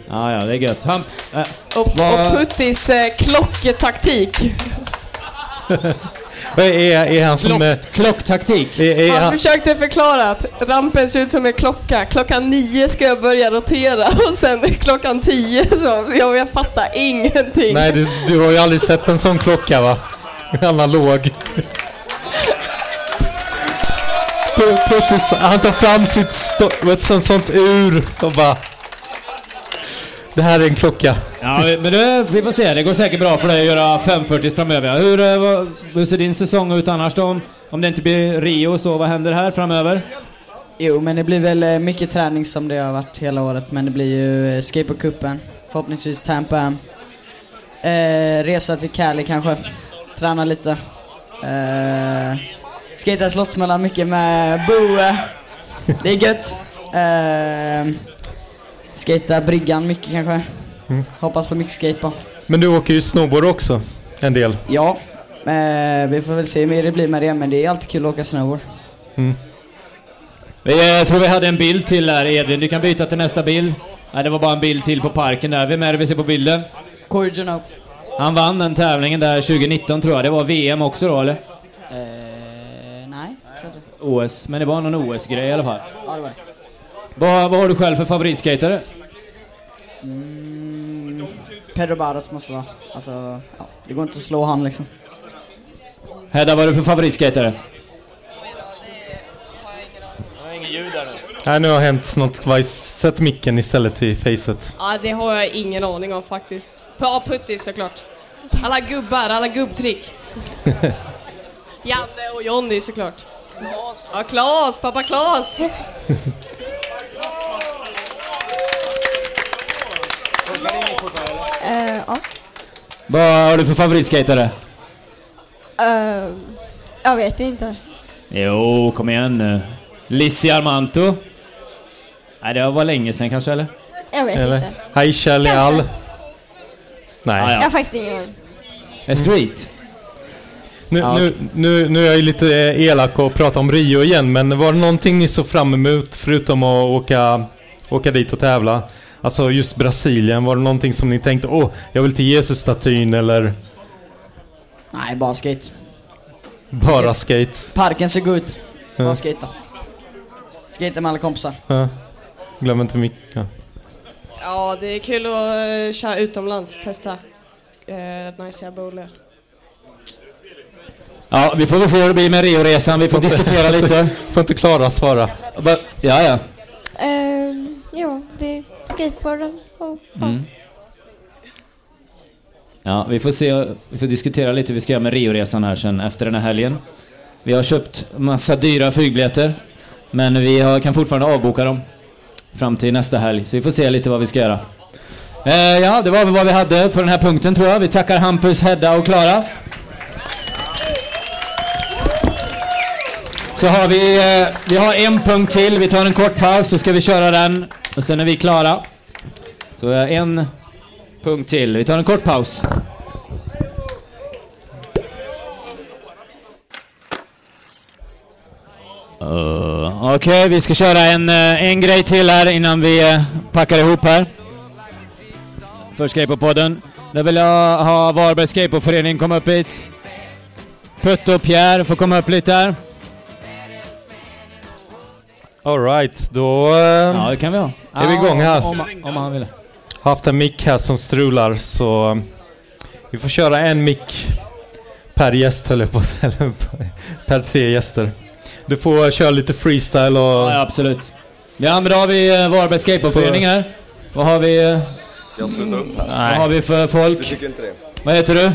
Ja, ja, det är gött. Han, äh, Och, och Puttis eh, klocktaktik. Vad är, är han som... eh, klocktaktik? Är, är Han han, försökte förklara att rampen ser ut som en klocka. Klockan nio ska jag börja rotera och sen klockan tio så... Jag, jag fattar ingenting. nej, du, du har ju aldrig sett en sån klocka va? Analog. Puttis, han tar fram sitt ett sånt, sånt ur och bara... Det här är en klocka. Ja, men det, vi får se. Det går säkert bra för dig att göra 540 framöver. Hur, eh, vad, hur ser din säsong ut annars då? Om, om det inte blir Rio, så vad händer här framöver? Jo, men det blir väl eh, mycket träning som det har varit hela året. Men det blir ju eh, skateboardcupen, förhoppningsvis Tampa Am. Eh, resa till Cali kanske. Träna lite. Eh, skata slottsmellan mycket med Boe. Det är gött. Eh, skata bryggan mycket kanske. Mm. Hoppas på mycket skateboard. Men du åker ju snowboard också. En del. Ja, eh, vi får väl se hur mer det blir med det, men det är alltid kul att åka snowboard. Vi, eh, Jag tror vi hade en bild till där, Edvin. Du kan byta till nästa bild. Nej, det var bara en bild till på parken där. Vem är det vi ser på bilden? Corey. Han vann den tävlingen där 2019 tror jag. Det var VM också då, eller? Eh. OS. Men det var någon OS-grej i alla fall. Ja, det var det. Vad, vad har du själv för favoritskatare? Mm, Pedro Barros måste vara. Alltså, ja, det går inte att slå han liksom. Hedda, vad har du för favoritskatare? Nej, nu har hänt något. Vajs. Sätt micken istället till facet. Ja, det har jag ingen aning om faktiskt. Ja, Puttis såklart. Alla gubbar, alla gubbtrick. Janne och Jonny såklart. Ja, Klas, pappa Klas. Eh, ja. Vad har du för favoritskatare? Eh, jag vet inte. Jo, kom igen nu. Lissi Armanto? Nej, det var länge sedan kanske, eller? Jag vet Eller? inte. Aisha Leal. Nej. Ah, Jag ja. har faktiskt ingen aning. Eh, Street? Nu, Ja, nu, nu, nu är jag ju lite eh, elak och pratar om Rio igen, men var det någonting ni såg fram emot förutom att åka, åka dit och tävla? Alltså just Brasilien, var det någonting som ni tänkte åh, jag vill till Jesus-statyn eller Nej, bara skate. bara skate? Parken ser god ut. Bara Ja. skata. Skata med alla kompisar. Ja. Glöm inte mitt... Ja. Ja, det är kul att eh, köra utomlands, testa. Uh, nice bowler. Ja, vi får väl se hur det blir med Rio-resan. Vi får diskutera lite. Får inte Klara svara? Ja, ja. Ehm, ja, det är skateboarden och... Mm. Ja, vi får se. Vi får diskutera lite hur vi ska göra med Rio-resan här sen efter den här helgen. Vi har köpt massa dyra flygbiljetter. Men vi har, kan fortfarande avboka dem. Fram till nästa helg. Så vi får se lite vad vi ska göra. Eh, ja, det var väl vad vi hade på den här punkten tror jag. Vi tackar Hampus, Hedda och Klara. Så har vi, eh, vi har en punkt till. Vi tar en kort paus så ska vi köra den. Och sen är vi klara. Så eh, en punkt till. Vi tar en kort paus. Uh, Okej, vi ska köra en, eh, en grej till här innan vi packar ihop här. För Skateboardpodden. Där vill jag ha Varbergs Skateboardförening komma upp hit. Putte och Pierre får komma upp lite här. Alright, då... eh, Ja, det kan vi ha. Är vi igång här? Om, om, han vill. haft en mick här som strular så vi får köra en mick per gäst höll jag på att säga. Per tre gäster. Du får köra lite freestyle och... Ja, absolut. Ja, men då har vi eh, Varbergs skateboardförening här. Vad har vi... eh, Ska jag sluta upp här? Vad har vi för folk? Du tycker inte det? Vad heter du?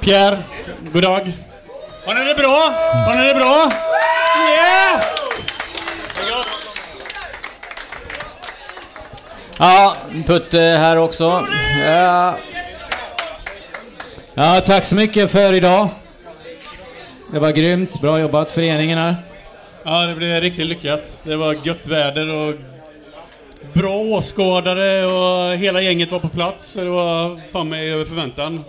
Pierre, god dag. Har ni det bra? Har ni det bra? Ja, Putte här också. Ja. ja, tack så mycket för idag. Det var grymt. Bra jobbat, föreningen här. Ja, det blev riktigt lyckat. Det var gött väder och bra åskådare och hela gänget var på plats. Det var fan mig över förväntan.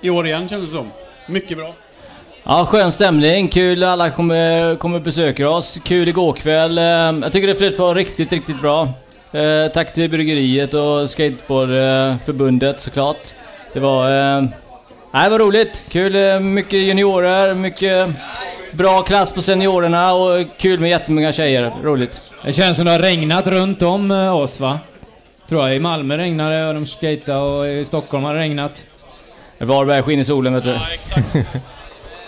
I år igen kändes det som. Mycket bra. Ja, skön stämning. Kul alla kommer, kommer besöka oss. Kul igår kväll. Eh, Jag tycker det flöt på riktigt, riktigt bra. Eh, Tack till bryggeriet och skateboardförbundet såklart. Det var... eh, Nej, det var roligt. Kul. eh, Mycket juniorer, mycket bra klass på seniorerna och kul med jättemånga tjejer. Roligt. Det känns som det har regnat runt om eh, oss, va? Tror jag. I Malmö regnade det och de skejtade och i Stockholm har det regnat. Varberg skiner i solen, vet du.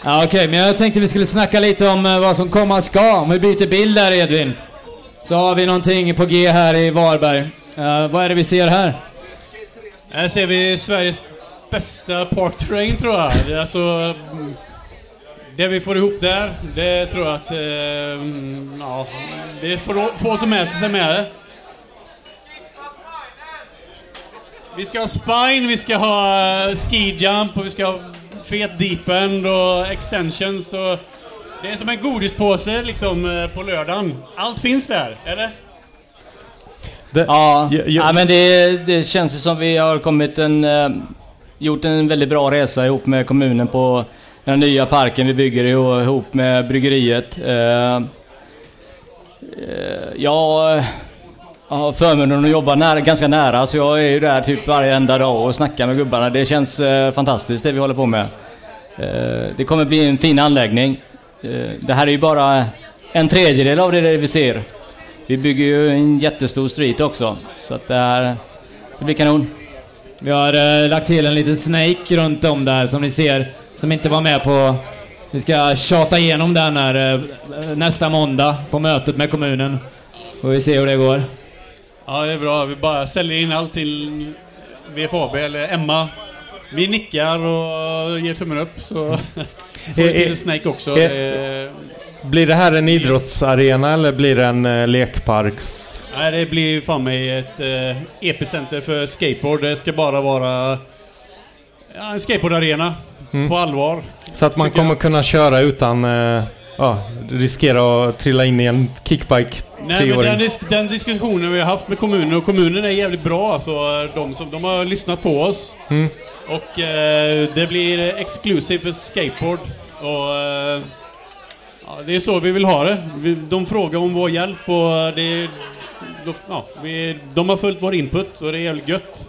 Ja, okej, men jag tänkte vi skulle snacka lite om eh, vad som komma ska. Om vi byter bild där, Edvin. Så har vi någonting på G här i Varberg. Uh, vad är det vi ser här? Här ser vi Sveriges bästa park terrain tror jag. Det alltså... Mm, det vi får ihop där, det tror jag att... Eh, mm, ja, det är få, få som mäter sig med det. Vi ska ha spine, vi ska ha ski jump och vi ska ha fet deep end och extensions och... Det är som en godispåse liksom eh, på lördagen. Allt finns där, eller? Ja, ja men det, det känns ju som vi har kommit en... eh, Gjort en väldigt bra resa ihop med kommunen på den nya parken vi bygger iho- ihop med bryggeriet. Eh, eh, Jag har förmånen att jobba nära, ganska nära så jag är ju där typ varje enda dag och snackar med gubbarna. Det känns eh, fantastiskt det vi håller på med. Eh, Det kommer bli en fin anläggning. Eh, Det här är ju bara en tredjedel av det vi ser. Vi bygger ju en jättestor street också, så att det här... Det blir kanon. Vi har eh, lagt till en liten snake runt om där som ni ser, som inte var med på... Vi ska tjata igenom den här eh, nästa måndag på mötet med kommunen. Och vi ser hur det går. Ja, det är bra. Vi bara säljer in allt till VFAB eller Emma. Vi nickar och ger tummen upp så får vi till Snake också. Det- Blir det här en idrottsarena eller blir det en eh, lekparks... Nej, det blir fan mig ett eh, epicenter för skateboard. Det ska bara vara ja, en skateboardarena. Mm. På allvar. Så att man Tycker jag. kommer kunna köra utan... eh, Ja, riskera att trilla in i en kickbike Nej, men den, disk den diskussionen vi har haft med kommunen, och kommunen är jävligt bra alltså. De, som, de har lyssnat på oss. Mm. Och eh, det blir exklusivt för skateboard. Och, eh, ja, det är så vi vill ha det. Vi, de frågar om vår hjälp och det... De, ja, vi, de har följt vår input och det är jävligt gött.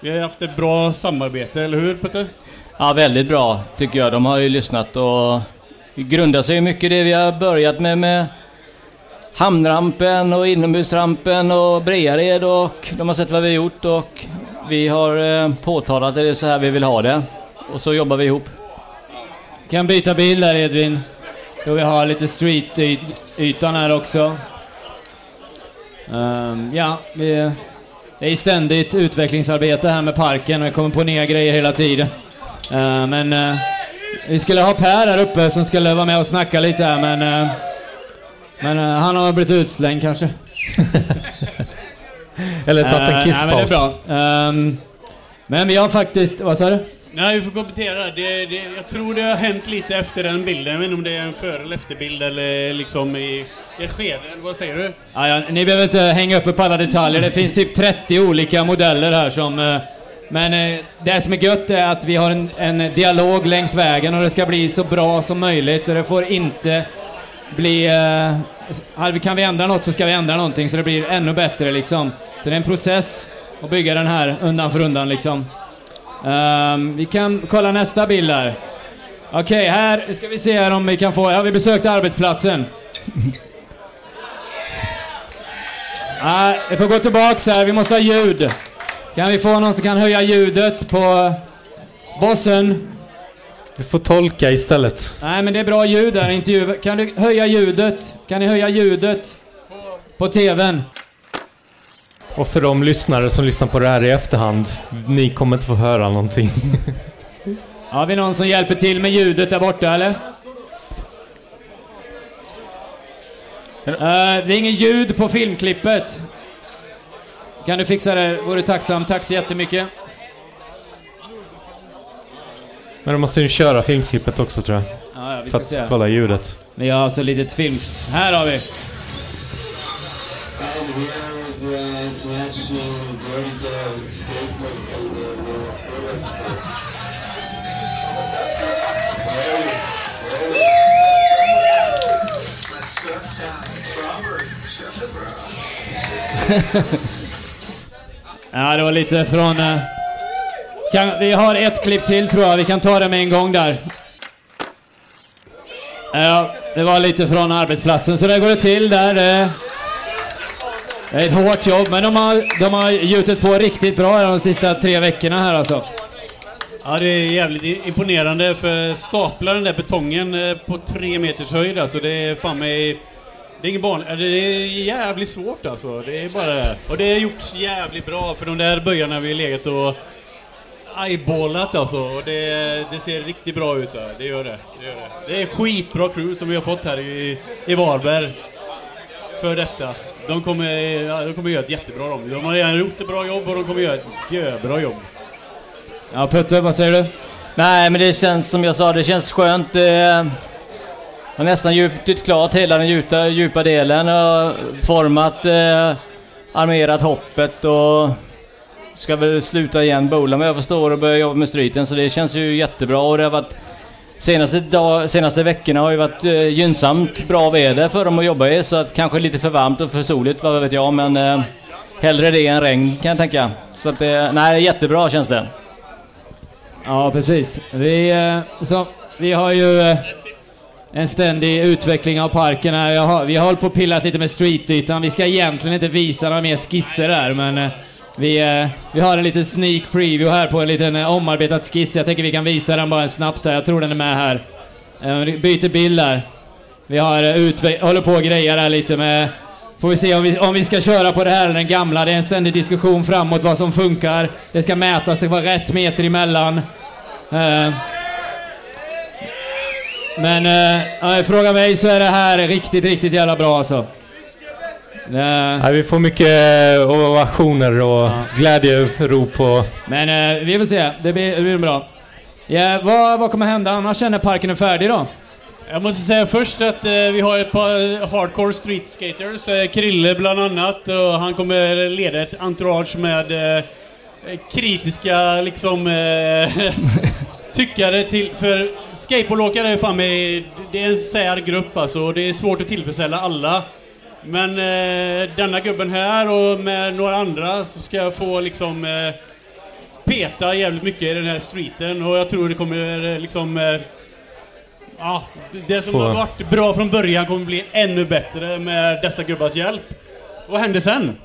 Vi har haft ett bra samarbete, eller hur Putte? Ja, väldigt bra tycker jag. De har ju lyssnat och grundar sig mycket i det vi har börjat med med hamnrampen och inomhusrampen och Breared och de har sett vad vi har gjort och vi har eh, påtalat att det är så här vi vill ha det. Och så jobbar vi ihop. Kan byta bild där Edvin. Då vi har lite street-ytan här också. Ehm, ja, vi, det är ständigt utvecklingsarbete här med parken och vi kommer på nya grejer hela tiden. Ehm, men eh, vi skulle ha Per här uppe som skulle vara med och snacka lite här men... eh, men han har blivit utslängd kanske. Eller tagit en Eh, kisspaus. nej, men det är bra. Ehm, men vi har faktiskt... Vad sa du? Nej, vi får kommentera. Det, det, jag tror det har hänt lite efter den bilden. Jag vet inte om det är en före eller efterbild eller liksom i, i ett skede. Vad säger du? Ja, ja, ni behöver inte hänga upp er på alla detaljer. Det finns typ 30 olika modeller här som... eh, Men eh, det som är gött är att vi har en, en dialog längs vägen och det ska bli så bra som möjligt och det får inte bli... eh, Kan vi ändra något så ska vi ändra någonting så det blir ännu bättre liksom. Så det är en process att bygga den här undan för undan liksom. Um, vi kan kolla nästa bild där. Okej, här ska vi se här om vi kan få... Ja, vi besökte arbetsplatsen. Nej, ah, vi får gå tillbaks här. Vi måste ha ljud. Kan vi få någon som kan höja ljudet på bossen? Du får tolka istället. Nej, men det är bra ljud där, intervju. Kan du höja ljudet? Kan ni höja ljudet? På TVn? Och för de lyssnare som lyssnar på det här i efterhand, ni kommer inte få höra någonting. Har vi någon som hjälper till med ljudet där borta, eller? Eh, det är ingen ljud på filmklippet. Kan du fixa det? Vore tacksam. Tack så jättemycket. Men då måste ju köra filmklippet också tror jag. Ja, ja, vi för ska att se. kolla ljudet. Vi har alltså ett litet film... Här har vi. Ja, det var lite från... eh, kan, vi har ett klipp till tror jag. Vi kan ta det med en gång där. Ja, det var lite från arbetsplatsen. Så där går det till där. Eh. Det är ett hårt jobb, men de har, de har gjutit på riktigt bra de sista tre veckorna här alltså. Ja, det är jävligt imponerande för stapla den där betongen eh, på tre meters höjd alltså. Det är fan mig... Det är ingen barn... Alltså, det är jävligt svårt alltså. Det är bara det. Och det är gjorts jävligt bra för de där böjarna har vi legat och eyeballat alltså. Och det, det ser riktigt bra ut. Det gör det. Det, gör det. det är skitbra crew som vi har fått här i, i Varberg. För detta. De kommer, de kommer göra ett jättebra jobb. De har redan gjort ett bra jobb och de kommer göra ett görbra jobb. Ja, Putte, vad säger du? Nej, men det känns som jag sa, det känns skönt. Det har nästan gjutit klart hela den djupa, djupa delen och format, eh, armerat hoppet och ska väl sluta igen bowla vad jag förstår och börja jobba med streeten så det känns ju jättebra och det har varit Senaste, dag, senaste veckorna har ju varit eh, gynnsamt bra väder för dem att jobba i så att kanske lite för varmt och för soligt, vad vet jag men eh, hellre det än regn kan jag tänka. Så att det, nej jättebra känns det. Ja, precis. Vi, eh, så, vi har ju eh, en ständig utveckling av parken här. Jag har, vi har hållit på och pillat lite med streetytan. Vi ska egentligen inte visa några mer skisser där, men eh, vi, eh, vi har en liten sneak preview här på en liten eh, omarbetad skiss. Jag tänker vi kan visa den bara snabbt här. Jag tror den är med här. Eh, byter bild där. Vi har utve- håller på och grejer här lite med... Får vi se om vi, om vi ska köra på det här eller den gamla. Det är en ständig diskussion framåt vad som funkar. Det ska mätas, det ska vara rätt meter emellan. Men eh, fråga mig så är det här riktigt, riktigt jävla bra alltså. Eh, Nej, vi får mycket eh, ovationer och glädjerop och... Men eh, vi får se, det blir, det blir bra. Ja, vad, vad kommer hända annars när parken är färdig då? Jag måste säga först att eh, vi har ett par hardcore street skaters. Eh, Krille bland annat. Och han kommer leda ett entourage med eh, kritiska liksom eh, tyckare till... För skateboardåkare är fan med, Det är en sär grupp alltså. och Det är svårt att tillfredsställa alla. Men eh, denna gubben här och med några andra så ska jag få liksom eh, peta jävligt mycket i den här streeten och jag tror det kommer eh, liksom eh, Ja, det som Få- har varit bra från början kommer bli ännu bättre med dessa gubbars hjälp. Vad händer sen?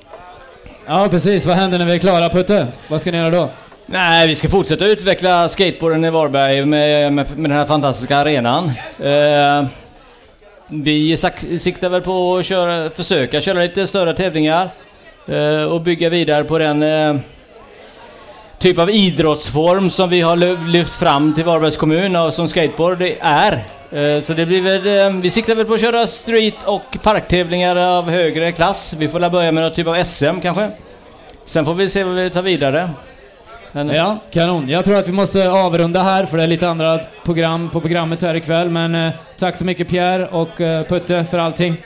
Ja, precis. Vad händer när vi är klara, Putte? Vad ska ni göra då? Nej, vi ska fortsätta utveckla skateboarden i Varberg med, med, med den här fantastiska arenan. Eh, vi siktar väl på att köra, försöka köra lite större tävlingar eh, och bygga vidare på den eh, typ av idrottsform som vi har lyft fram till Varbergs kommun och som skateboard är. Eh, Så det blir väl, eh, vi siktar väl på att köra street och parktävlingar av högre klass. Vi får väl börja med någon typ av SM kanske. Sen får vi se vad vi tar vidare. Men, Ja, kanon. Jag tror att vi måste avrunda här för det är lite andra program på programmet här ikväll. Men eh, tack så mycket Pierre och eh, Putte för allting.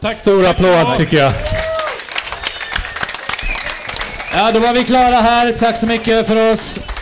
Tack. Stor applåd tycker jag. Ja, då var vi klara här. Tack så mycket för oss.